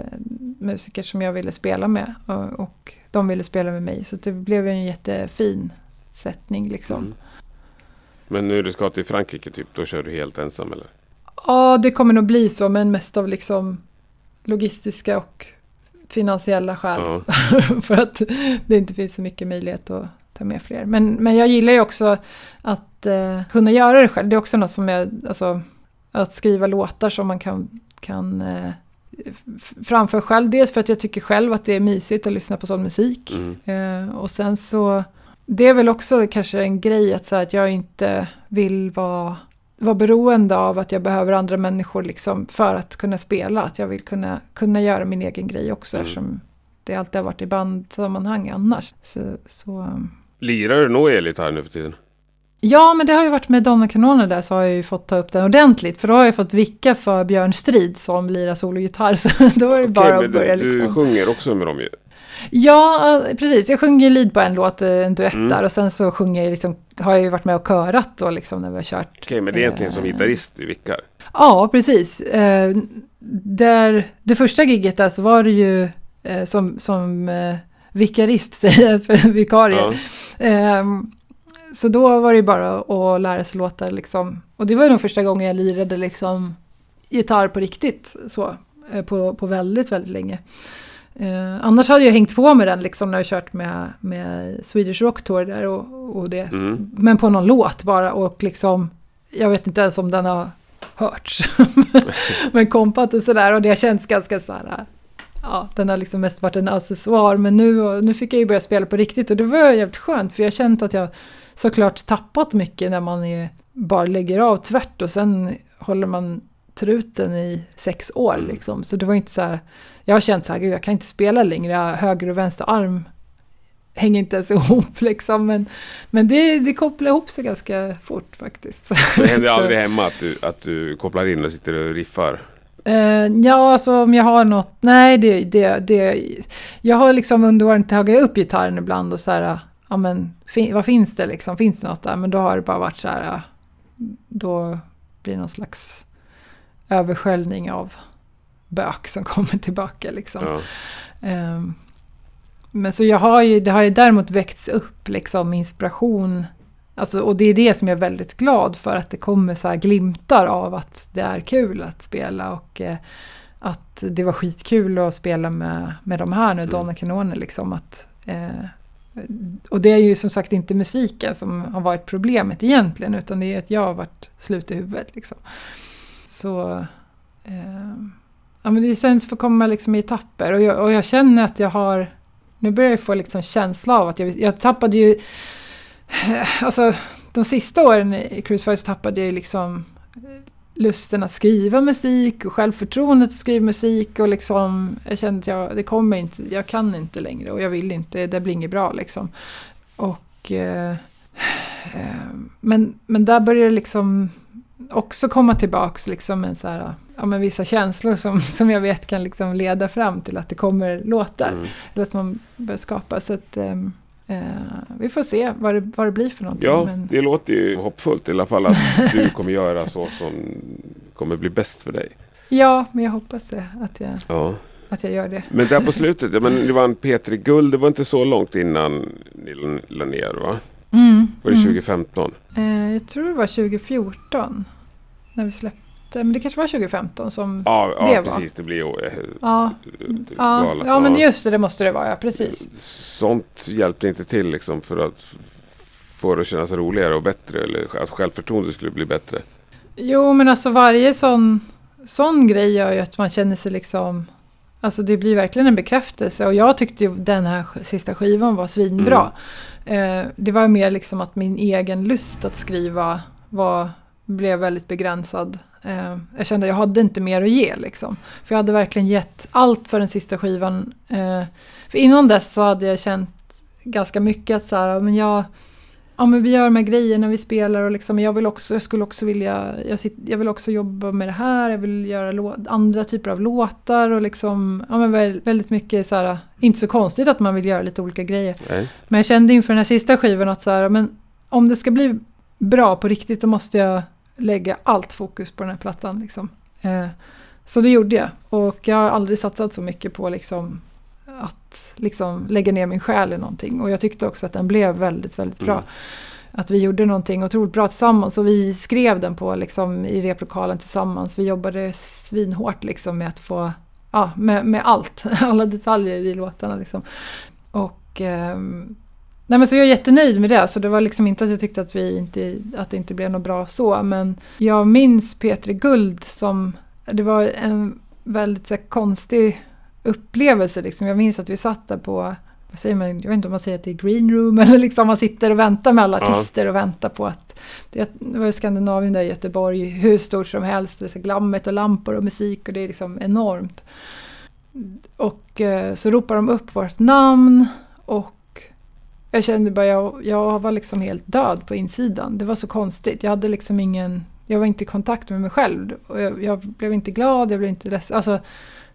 musiker som jag ville spela med. Och, och de ville spela med mig. Så det blev en jättefin sättning liksom. Mm. Men nu du ska till Frankrike typ, då kör du helt ensam eller? Ja, det kommer nog bli så. Men mest av liksom logistiska och finansiella skäl. Ja. för att det inte finns så mycket möjlighet att ta med fler. Men, men jag gillar ju också att eh, kunna göra det själv. Det är också något som jag, alltså att skriva låtar som man kan, kan eh, f- framföra själv. Dels för att jag tycker själv att det är mysigt att lyssna på sån musik. Mm. Eh, och sen så, det är väl också kanske en grej att, så här, att jag inte vill vara, vara beroende av att jag behöver andra människor liksom för att kunna spela. Att jag vill kunna, kunna göra min egen grej också Mm. eftersom det alltid har varit i bandsammanhang annars. Så, så, um, Lirar du nog elgitarr nu för tiden? Ja, men det har ju varit med Donna Kanoner där så har jag ju fått ta upp den ordentligt. För då har jag fått vicka för Björn Strid som lirar sologitarr. Så då är det bara Okej, att men börja du, du liksom. sjunger också med dem ju. Ja, eh, precis. Jag sjunger lead på en låt, eh, en duett Mm. där. Och sen så sjunger jag liksom, har jag ju varit med och körat då liksom när vi har kört. Okej, men det är egentligen som Eh, gitarrist du vickar. Ja, precis. Eh, där, det första giget där så var det ju eh, som, som eh, vikarist, säger jag, för vikarie. Ja. Så då var det ju bara att lära sig låtar liksom. Och det var ju nog första gången jag lirade liksom gitarr på riktigt så. eh, På, på väldigt, väldigt länge. Eh, annars hade jag hängt på med den liksom när jag kört med, med Swedish Rock Tour där och, och det. Mm. Men på någon låt bara och liksom, jag vet inte ens om den har hörts. men kompat och sådär och det har känts ganska så här, ja, den har liksom mest varit en accessoar. Men nu, nu fick jag ju börja spela på riktigt och det var jävligt skönt för jag har känt att jag såklart tappat mycket när man är, bara lägger av tvärt och sen håller man truten i sex år Mm. liksom. Så det var inte så här, jag har känt så här, gud jag kan inte spela längre, höger och vänster arm hänger inte ens ihop liksom. Men, men det, det kopplar ihop sig ganska fort faktiskt. Det händer aldrig hemma att du, att du kopplar in och sitter och riffar. Eh, ja, alltså om jag har något, nej det, det, det, jag har liksom under åren tagit upp gitarren ibland och så här, ja men fin, vad finns det liksom, finns det något där? Men då har det bara varit så här, då blir det någon slags översköljning av bök som kommer tillbaka liksom. Ja. Ehm, men så jag har ju, det har ju däremot väckts upp liksom inspiration. Alltså, och det är det som jag är väldigt glad för, att det kommer så här glimtar av att det är kul att spela och eh, att det var skitkul att spela med, med de här nu, Mm. Donna Kanoner liksom. Att, eh, och det är ju som sagt inte musiken som har varit problemet egentligen, utan det är att jag har varit slut i huvudet liksom. Så... Eh, Ja, men det känns för att komma liksom i etapper och jag, och jag känner att jag har... Nu börjar jag få liksom känsla av att jag, jag tappade ju... Alltså, de sista åren i Crucify så tappade jag ju liksom lusten att skriva musik och självförtroendet att skriva musik och liksom... Jag kände att jag, det kommer inte, jag kan inte längre och jag vill inte, det blir inget bra liksom. Och... Eh, eh, men, men där börjar det liksom också komma tillbaks liksom en så här, ja, men vissa känslor som, som jag vet kan liksom leda fram till att det kommer låtar. Mm. Eller att man börjar skapa. Så att, ehm, eh, vi får se vad det, vad det blir för någonting. Ja, men, det låter ju hoppfullt i alla fall att du kommer göra så som kommer bli bäst för dig. ja, men jag hoppas det, att jag, Ja. att jag gör det. Men där på slutet, ja, men det var en P3 Guld, det var inte så långt innan ni la ner va? Mm, Var det mm. 2015? Eh, jag tror det var 2014 när vi släppte. Men det kanske var 2015 som... Ja, ja Det var. precis. Det blir ju eh, Ja, ja, galet. ja, men just det, det måste det vara, ja precis. Sånt hjälpte inte till liksom för att få det att kännas roligare och bättre eller att självförtroendet skulle bli bättre. Jo, men alltså varje sån, sån grej gör ju att man känner sig liksom... Alltså det blir verkligen en bekräftelse och jag tyckte ju den här sista skivan var svinbra. Eh, det var mer liksom att min egen lust att skriva var, blev väldigt begränsad. Eh, jag kände att jag hade inte mer att ge liksom. För jag hade verkligen gett allt för den sista skivan. Eh, för innan dess så hade jag känt ganska mycket att så här, men jag, ja men vi gör de här grejerna, vi spelar och liksom, jag vill också, jag skulle också vilja, jag, sitt, jag vill också jobba med det här, jag vill göra andra typer av låtar och liksom, ja men väl, väldigt mycket så här, inte så konstigt att man vill göra lite olika grejer. Nej? Men jag kände inför den här sista skivan att så här, men om det ska bli bra på riktigt då måste jag lägga allt fokus på den här plattan. Liksom. Eh, så det gjorde jag. Och jag har aldrig satsat så mycket på liksom, att liksom, lägga ner min själ i någonting. Och jag tyckte också att den blev väldigt, väldigt bra. Mm. Att vi gjorde någonting otroligt bra tillsammans och vi skrev den på liksom, i replokalen tillsammans. Vi jobbade svinhårt liksom, med att få, ja, med, med allt, alla detaljer i låtarna. Liksom. Och ehm, Nej men så jag är jättenöjd med det. Så det var liksom inte att jag tyckte att, vi inte, att det inte blev något bra så. Men jag minns P3 Guld som... Det var en väldigt så konstig upplevelse. Liksom. Jag minns att vi satt där på... Vad säger man? Jag vet inte om man säger att det är green room eller liksom man sitter och väntar med alla Ja. artister och väntar på att... Det, det var i Skandinavien där i Göteborg, hur stort som helst. Det är så glammet och lampor och musik och det är liksom enormt. Och eh, så ropar de upp vårt namn och jag kände bara, jag, jag var liksom helt död på insidan. Det var så konstigt. Jag hade liksom ingen, jag var inte i kontakt med mig själv. Och jag, jag blev inte glad, jag blev inte ledsen. Alltså,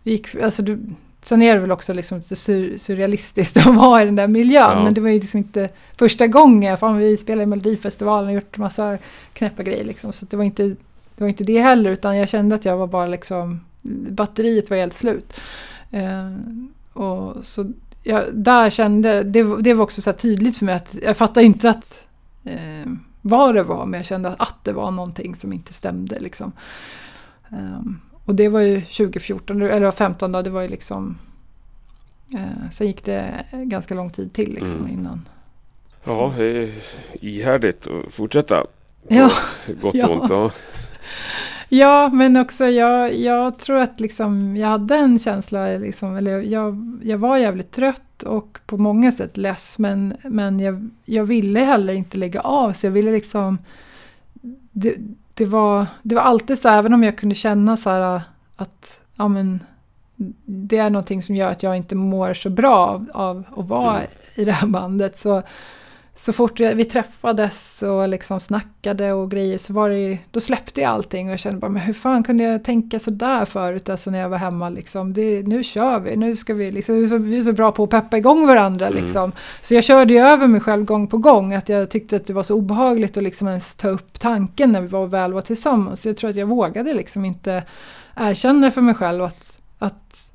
gick, alltså du, sen är det väl också liksom lite sur, surrealistiskt att vara i den där miljön. Ja. Men det var ju liksom inte första gången. Fan, vi spelade i Melodifestivalen och gjort massa knäppa grejer liksom. Så det var inte det var inte det heller. Utan jag kände att jag var bara liksom, batteriet var helt slut. Eh, och så jag, där kände, det, det var också så tydligt för mig att jag fattade inte att eh, vad det var, men jag kände att, det var någonting som inte stämde. Liksom. Ehm, och det var ju 2014, eller det var 15 då, det var ju liksom... Eh, sen gick det ganska lång tid till liksom Mm. innan. Ja, ihärdigt att fortsätta. Ja. Gott Ja. och ont. Ja. Ja, men också jag, jag tror att liksom, jag hade en känsla, liksom, eller jag, jag var jävligt trött och på många sätt less, men, men jag, jag ville heller inte lägga av, så jag ville liksom... Det, det, var, det var alltid så, även om jag kunde känna så här att ja, men, det är någonting som gör att jag inte mår så bra av, av att vara Mm. i det här bandet, så så fort vi träffades och liksom snackade och grejer så var det då släppte jag allting och jag kände bara, men hur fan kunde jag tänka sådär förut, alltså när jag var hemma liksom. Det, nu kör vi, nu ska vi liksom, vi är så, vi är så bra på att peppa igång varandra Mm. liksom. Så jag körde ju över mig själv gång på gång, att jag tyckte att det var så obehagligt att liksom ens ta upp tanken när vi var väl var tillsammans. Så jag tror att jag vågade liksom inte erkänna för mig själv att, att,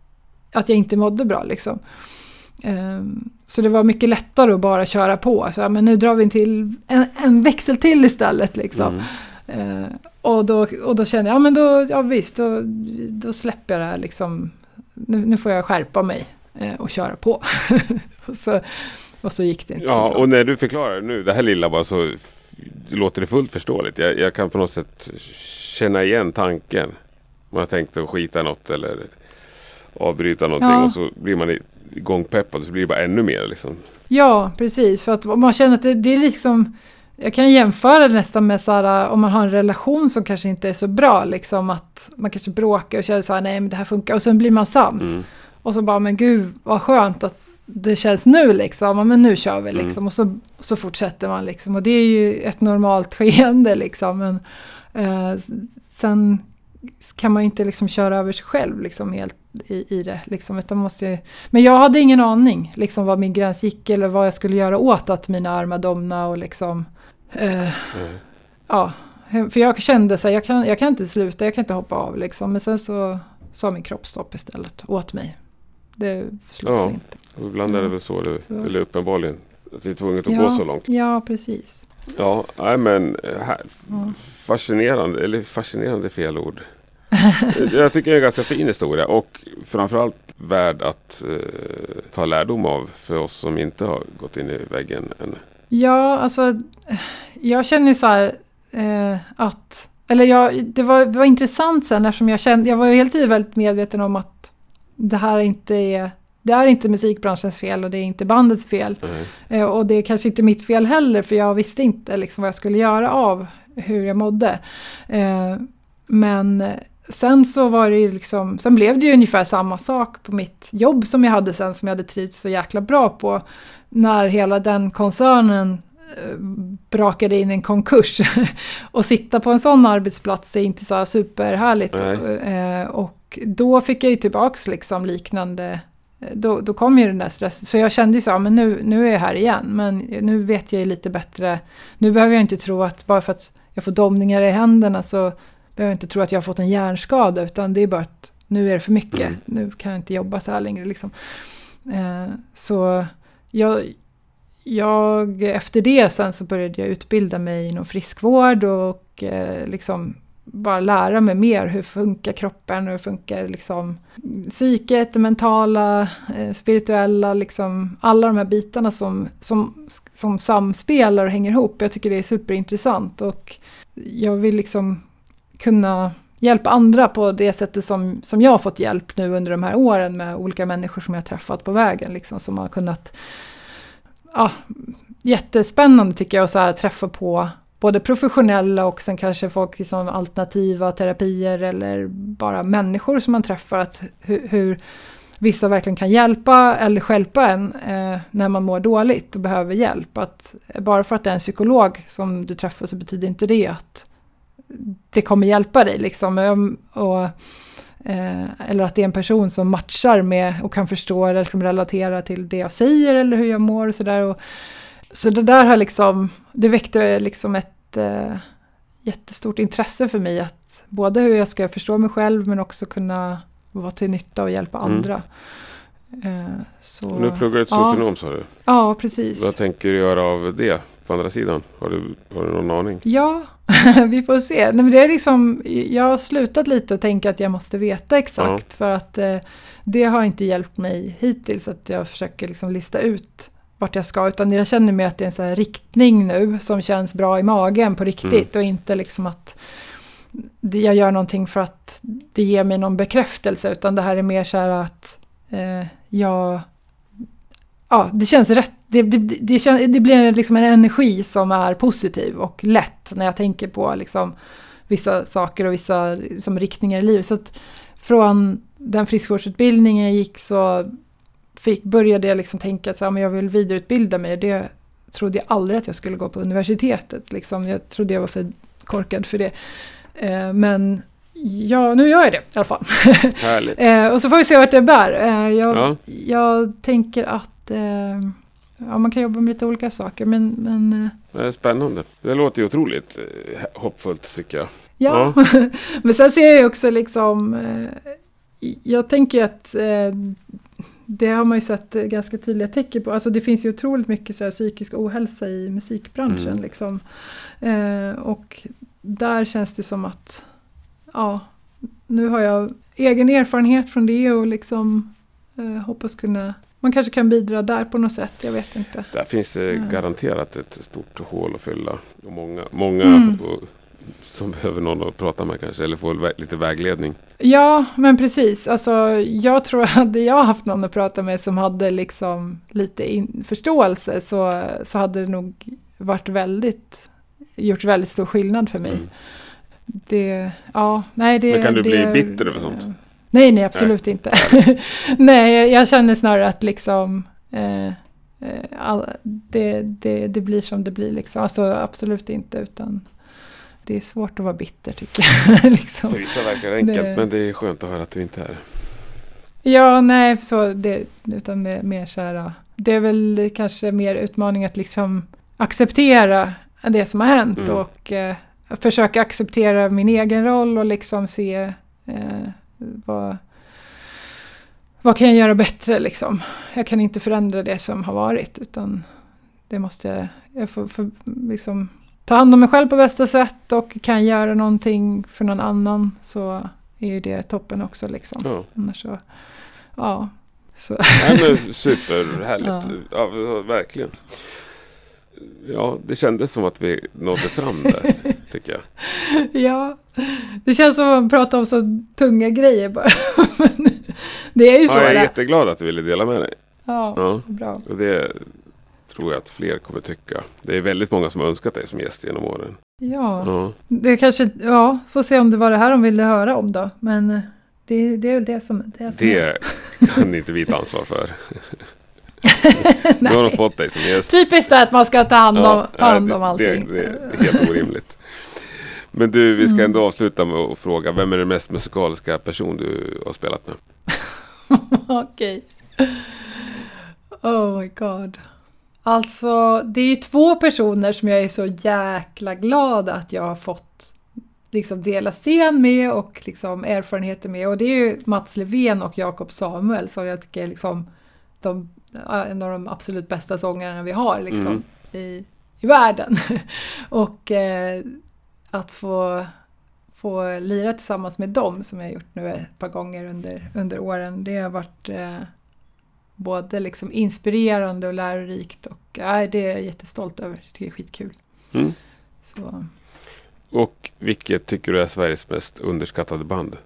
att jag inte mådde bra liksom. Ehm, Så det var mycket lättare att bara köra på. Så, men nu drar vi till en, en växel till istället. Liksom. Mm. Eh, och, då, och då kände jag, ja men då, ja visst, då, då släpper jag det här liksom. Nu, nu får jag skärpa mig eh, och köra på. och, så, och så gick det inte så Ja, bra. och när du förklarar nu, det här lilla bara så låter det fullt förstååligt. Jag, jag kan på något sätt känna igen tanken. Man har tänkt att skita något eller avbryta någonting Ja. och så blir man igångpeppad och så blir det bara ännu mer liksom. Ja, precis. För att man känner att det, det är liksom... Jag kan jämföra det nästan med så här, om man har en relation som kanske inte är så bra. Liksom att man kanske bråkar och känner så här, nej men det här funkar. Och sen blir man sams. Mm. Och så bara, men gud vad skönt att det känns nu liksom. Men nu kör vi Mm. liksom. Och så, så fortsätter man liksom. Och det är ju ett normalt skeende liksom. Men eh, sen kan man ju inte liksom köra över sig själv liksom helt i, i det. Liksom, utan måste ju, men jag hade ingen aning liksom var min gräns gick eller vad jag skulle göra åt att mina armar domnade och liksom... Eh, Mm. ja, för jag kände så här, jag kan, jag kan inte sluta, jag kan inte hoppa av liksom. Men sen så sa min kropp stopp istället åt mig. Det slogs Ja. inte. Och ibland är det väl så, det, Så. eller uppenbarligen, att det är tvunget att gå så långt. Ja, precis. Ja, nej men eh, här, Ja. fascinerande, eller fascinerande fel ord. Jag tycker det är en ganska fin historia och framförallt värd att eh, ta lärdom av för oss som inte har gått in i väggen än. Ja, alltså jag känner så här eh, att, eller jag, det, var, det var intressant sen eftersom jag kände, jag var ju hela tiden väldigt medveten om att det här inte är, det är inte musikbranschens fel och det är inte bandets fel. Nej. Eh, och det är kanske inte mitt fel heller för jag visste inte liksom vad jag skulle göra av hur jag mådde. Eh, men eh, sen så var det ju liksom, sen blev det ju ungefär samma sak på mitt jobb som jag hade sen som jag hade trivts så jäkla bra på. När hela den koncernen eh, brakade in en konkurs. och sitta på en sån arbetsplats är inte så här superhärligt. Nej. Eh, och då fick jag ju tillbaks liksom liknande då, då kom ju den där stressen. Så jag kände ju så, ja, men nu, nu är jag här igen. Men nu vet jag ju lite bättre. Nu behöver jag inte tro att bara för att jag får domningar i händerna så behöver inte tro att jag har fått en hjärnskada. Utan det är bara att nu är det för mycket. Mm. Nu kan jag inte jobba så här längre. Liksom. Eh, så jag, jag, efter det sen så började jag utbilda mig inom friskvård och eh, liksom bara lära mig mer hur funkar kroppen och hur funkar liksom psyket, det mentala, eh, spirituella, liksom alla de här bitarna som, som, som samspelar och hänger ihop. Jag tycker det är superintressant och jag vill liksom kunna hjälpa andra på det sättet som, som jag har fått hjälp nu under de här åren med olika människor som jag har träffat på vägen liksom, som har kunnat ja, jättespännande tycker jag att så här, träffa på både professionella och sen kanske folk i liksom alternativa terapier eller bara människor som man träffar. Att hur, hur vissa verkligen kan hjälpa eller stjälpa en eh, när man mår dåligt och behöver hjälp. Att bara för att det är en psykolog som du träffar så betyder inte det att det kommer hjälpa dig. Liksom. Och, Eh, eller att det är en person som matchar med och kan förstå eller liksom relatera till det jag säger eller hur jag mår och sådär. Så det där har liksom, det väckte liksom ett eh, jättestort intresse för mig att både hur jag ska förstå mig själv men också kunna vara till nytta och hjälpa Mm. andra. Eh, så, Och nu pluggar du till ja. socionom sa du. Ja, precis. Vad tänker du göra av det på andra sidan? Har du, har du någon aning? Ja, vi får se. Nej, men det är liksom, jag har slutat lite att tänka att jag måste veta exakt. För att eh, det har inte hjälpt mig hittills att jag försöker liksom lista ut vart jag ska. Utan jag känner mig att det är en här riktning nu som känns bra i magen på riktigt. Och inte liksom att jag gör någonting för att det ger mig någon bekräftelse. Utan det här är mer så här att eh, jag... Ja, det känns rätt. Det, det, det, det blir liksom en energi som är positiv och lätt när jag tänker på liksom vissa saker och vissa som riktningar i livet. Så att från den friskvårdsutbildningen jag gick så fick, började jag liksom tänka att så här, jag vill vidareutbilda mig. Det trodde jag aldrig att jag skulle gå på universitetet. Liksom. Jag trodde jag var för korkad för det. Eh, men ja, nu gör jag det i alla fall. Härligt. Eh, och så får vi se vart det bär. Eh, jag, Ja. jag tänker att ja, man kan jobba med lite olika saker. Men, men eh, Det är spännande. Det låter ju otroligt eh, hoppfullt tycker jag. ja. men sen ser jag ju också liksom. Eh, jag tänker att det har man ju sett ganska tydliga tecken på. Alltså det finns ju otroligt mycket så här psykisk ohälsa i musikbranschen. Mm. Liksom. Och där känns det som att ja, nu har jag egen erfarenhet från det och liksom hoppas kunna man kanske kan bidra där på något sätt, jag vet inte. Där finns det Ja. garanterat ett stort hål att fylla. Och många många Mm. och, som behöver någon att prata med kanske. Eller få vä- lite vägledning. Ja, men precis. Alltså, jag tror att hade jag haft någon att prata med som hade liksom lite in, förståelse så, så hade det nog varit väldigt, gjort väldigt stor skillnad för mig. Mm. Det, ja, nej det... Men kan du det, bli bitter över sånt? Nej, nej absolut inte. nej, jag, känner snarare att liksom eh, eh, all, det, det, det blir som det blir liksom. Alltså absolut inte utan det är svårt att vara bitter tycker jag. liksom. För vissa verkar det enkelt Det- men det är skönt att höra att du inte är det. Ja, nej, så det, utan mer, mer så här, det är väl kanske mer utmaning att liksom acceptera det som har hänt Mm. och eh, försöka acceptera min egen roll och liksom se eh, vad, vad kan jag göra bättre liksom. Jag kan inte förändra det som har varit utan det måste jag får, får liksom ta hand om mig själv på bästa sätt och kan göra någonting för någon annan så är ju det toppen också liksom. Ja. Annars så, ja. Så, Nej, men superhärligt. Ja. Ja, verkligen. Ja, det kändes som att vi nådde fram där, tycker jag. ja, det känns som att man pratar om så tunga grejer bara. Men det är ju så. Ja, jag är det. jätteglad att du ville dela med dig. Ja, Ja. bra. Och det tror jag att fler kommer tycka. Det är väldigt många som har önskat dig som gäst genom åren. Ja, Ja. det kanske, ja, får se om det var det här de ville höra om då. Men eh, det, det är väl det som, det som Det kan inte vi ta ansvar för. Nu har de fått dig som gäst. Typiskt att man ska ta hand om, Ja, ta hand om det, allting. Det, det är helt orimligt. Men du, vi ska Mm. ändå avsluta med att fråga. Vem är den mest musikaliska person du har spelat med? Okej. Oh my god. Alltså, det är ju två personer som jag är så jäkla glad att jag har fått liksom dela scen med och liksom erfarenheter med. Och det är ju Mats Levén och Jakob Samuel som jag tycker är liksom de, en av de absolut bästa sångarna vi har liksom, Mm. i, i världen. och eh, att få, få lira tillsammans med dem som jag har gjort nu ett par gånger under, under åren. Det har varit eh, både liksom inspirerande och lärorikt och äh, det är jag jättestolt över. Det är skitkul. Mm. Så. Och vilket tycker du är Sveriges mest underskattade band?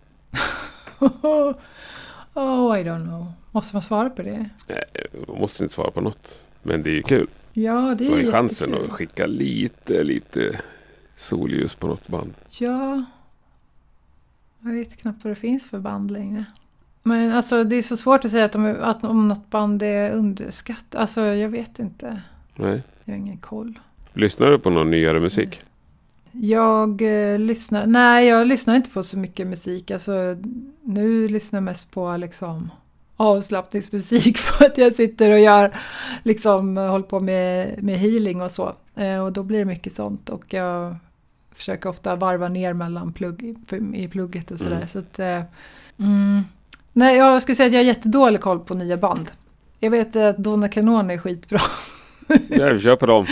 oh, I don't know. Måste man svara på det? Nej, man måste inte svara på något. Men det är ju kul. Ja, det är ju chansen att skicka lite, lite solljus på något band. Ja. Jag vet knappt vad det finns för band längre. Men alltså det är så svårt att säga att, de, att om något band är underskattat. Alltså jag vet inte. Nej. Jag har ingen koll. Lyssnar du på någon nyare musik? Jag eh, lyssnar, nej jag lyssnar inte på så mycket musik. Alltså, nu lyssnar jag mest på liksom avslappningsmusik för att jag sitter och gör, liksom håller på med, med healing och så. Eh, och då blir det mycket sånt och jag försöker ofta varva ner mellan plugg, i plugget och sådär. Mm. Så att, eh, mm, nej, jag skulle säga att jag har jättedålig koll på nya band. Jag vet att Donna Kanon är skitbra. Ja, vi kör på dem.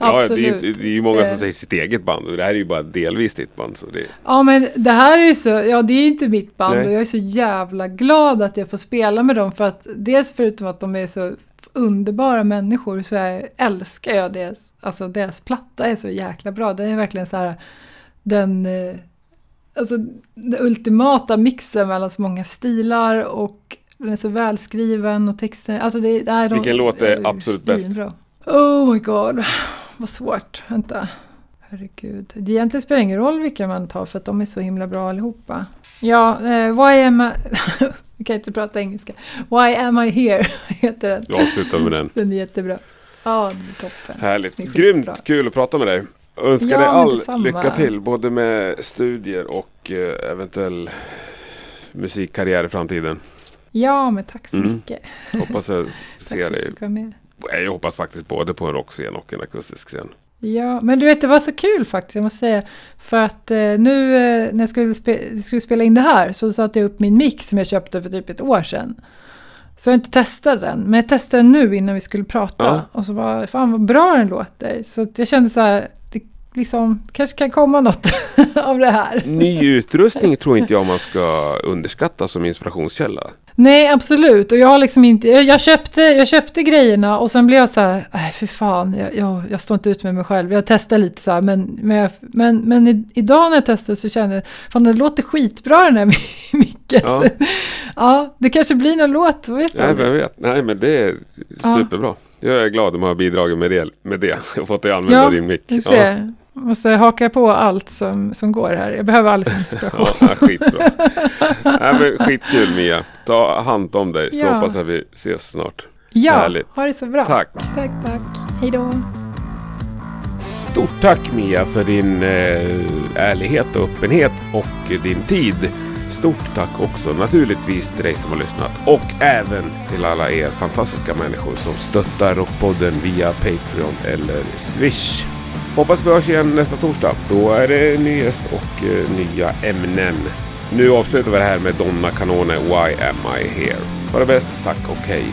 Ja, det är, det är ju många som Eh. säger sitt eget band och det här är ju bara delvis ditt band. Så det, Ja men det här är ju så, ja det är ju inte mitt band Nej. och jag är så jävla glad att jag får spela med dem för att dels förutom att de är så underbara människor så är, älskar jag deras, alltså deras platta är så jäkla bra. Den är verkligen så här den, eh, alltså den ultimata mixen mellan så många stilar och den är så välskriven och texten, alltså det, det är de, Vilken låt är absolut bäst? Oh my god, vad svårt, vänta. Herregud. Det egentligen spelar ingen roll vilka man tar för att de är så himla bra allihopa. Ja, eh, Why am I... Jag kan inte prata engelska. Why am I here? heter den. du avslutar med den. Den är jättebra. Ja, toppen. Härligt. Grymt kul att prata med dig. Önskar Ja, dig all lycka till både med studier och eh, eventuell musikkarriär i framtiden. Ja, men tack så Mm. mycket. Hoppas jag ser dig. jag hoppas faktiskt både på en rockscen och en akustisk scen. Ja, men du vet det var så kul faktiskt, jag måste säga. För att eh, nu eh, när jag skulle, spe- vi skulle spela in det här så satte jag upp min mick som jag köpte för typ ett år sedan. Så jag inte testat den, men jag testade den nu innan vi skulle prata. Ja. Och så bara, fan vad bra den låter. Så jag kände så här, det liksom, kanske kan komma något av det här. Ny utrustning tror inte jag man ska underskatta som inspirationskälla. Nej, absolut. Och jag har liksom inte... Jag, jag, köpte, jag köpte grejerna och sen blev jag så här... Nej, för fan. Jag, jag, jag står inte ut med mig själv. Jag testar lite så här. Men, men, jag, men, men i, idag när jag testade så kände jag... Fan, det låter skitbra den här micken. Ja. Ja. ja, det kanske blir någon låt. Vad vet Nej, jag? vem vet. Nej, men det är Ja. superbra. Jag är glad om jag har bidragit med det. Med det. Jag har fått dig använda Ja, din mick. Jag måste haka på allt som, som går här. Jag behöver all inspiration. Ja, skitbra. Nej, men skitkul Mia. Ta hand om dig så Ja. hoppas jag vi ses snart. Ja, Härligt. ha det så bra. Tack. Tack, tack. Hej då. Stort tack Mia för din eh, ärlighet och öppenhet och din tid. Stort tack också naturligtvis till dig som har lyssnat och även till alla er fantastiska människor som stöttar Rockpodden via Patreon eller Swish. Hoppas vi hörs igen nästa torsdag. Då är det ny gäst och eh, nya ämnen. Nu avslutar vi det här med Donna Canone Why Am I Here. Ha det bäst, tack och hej.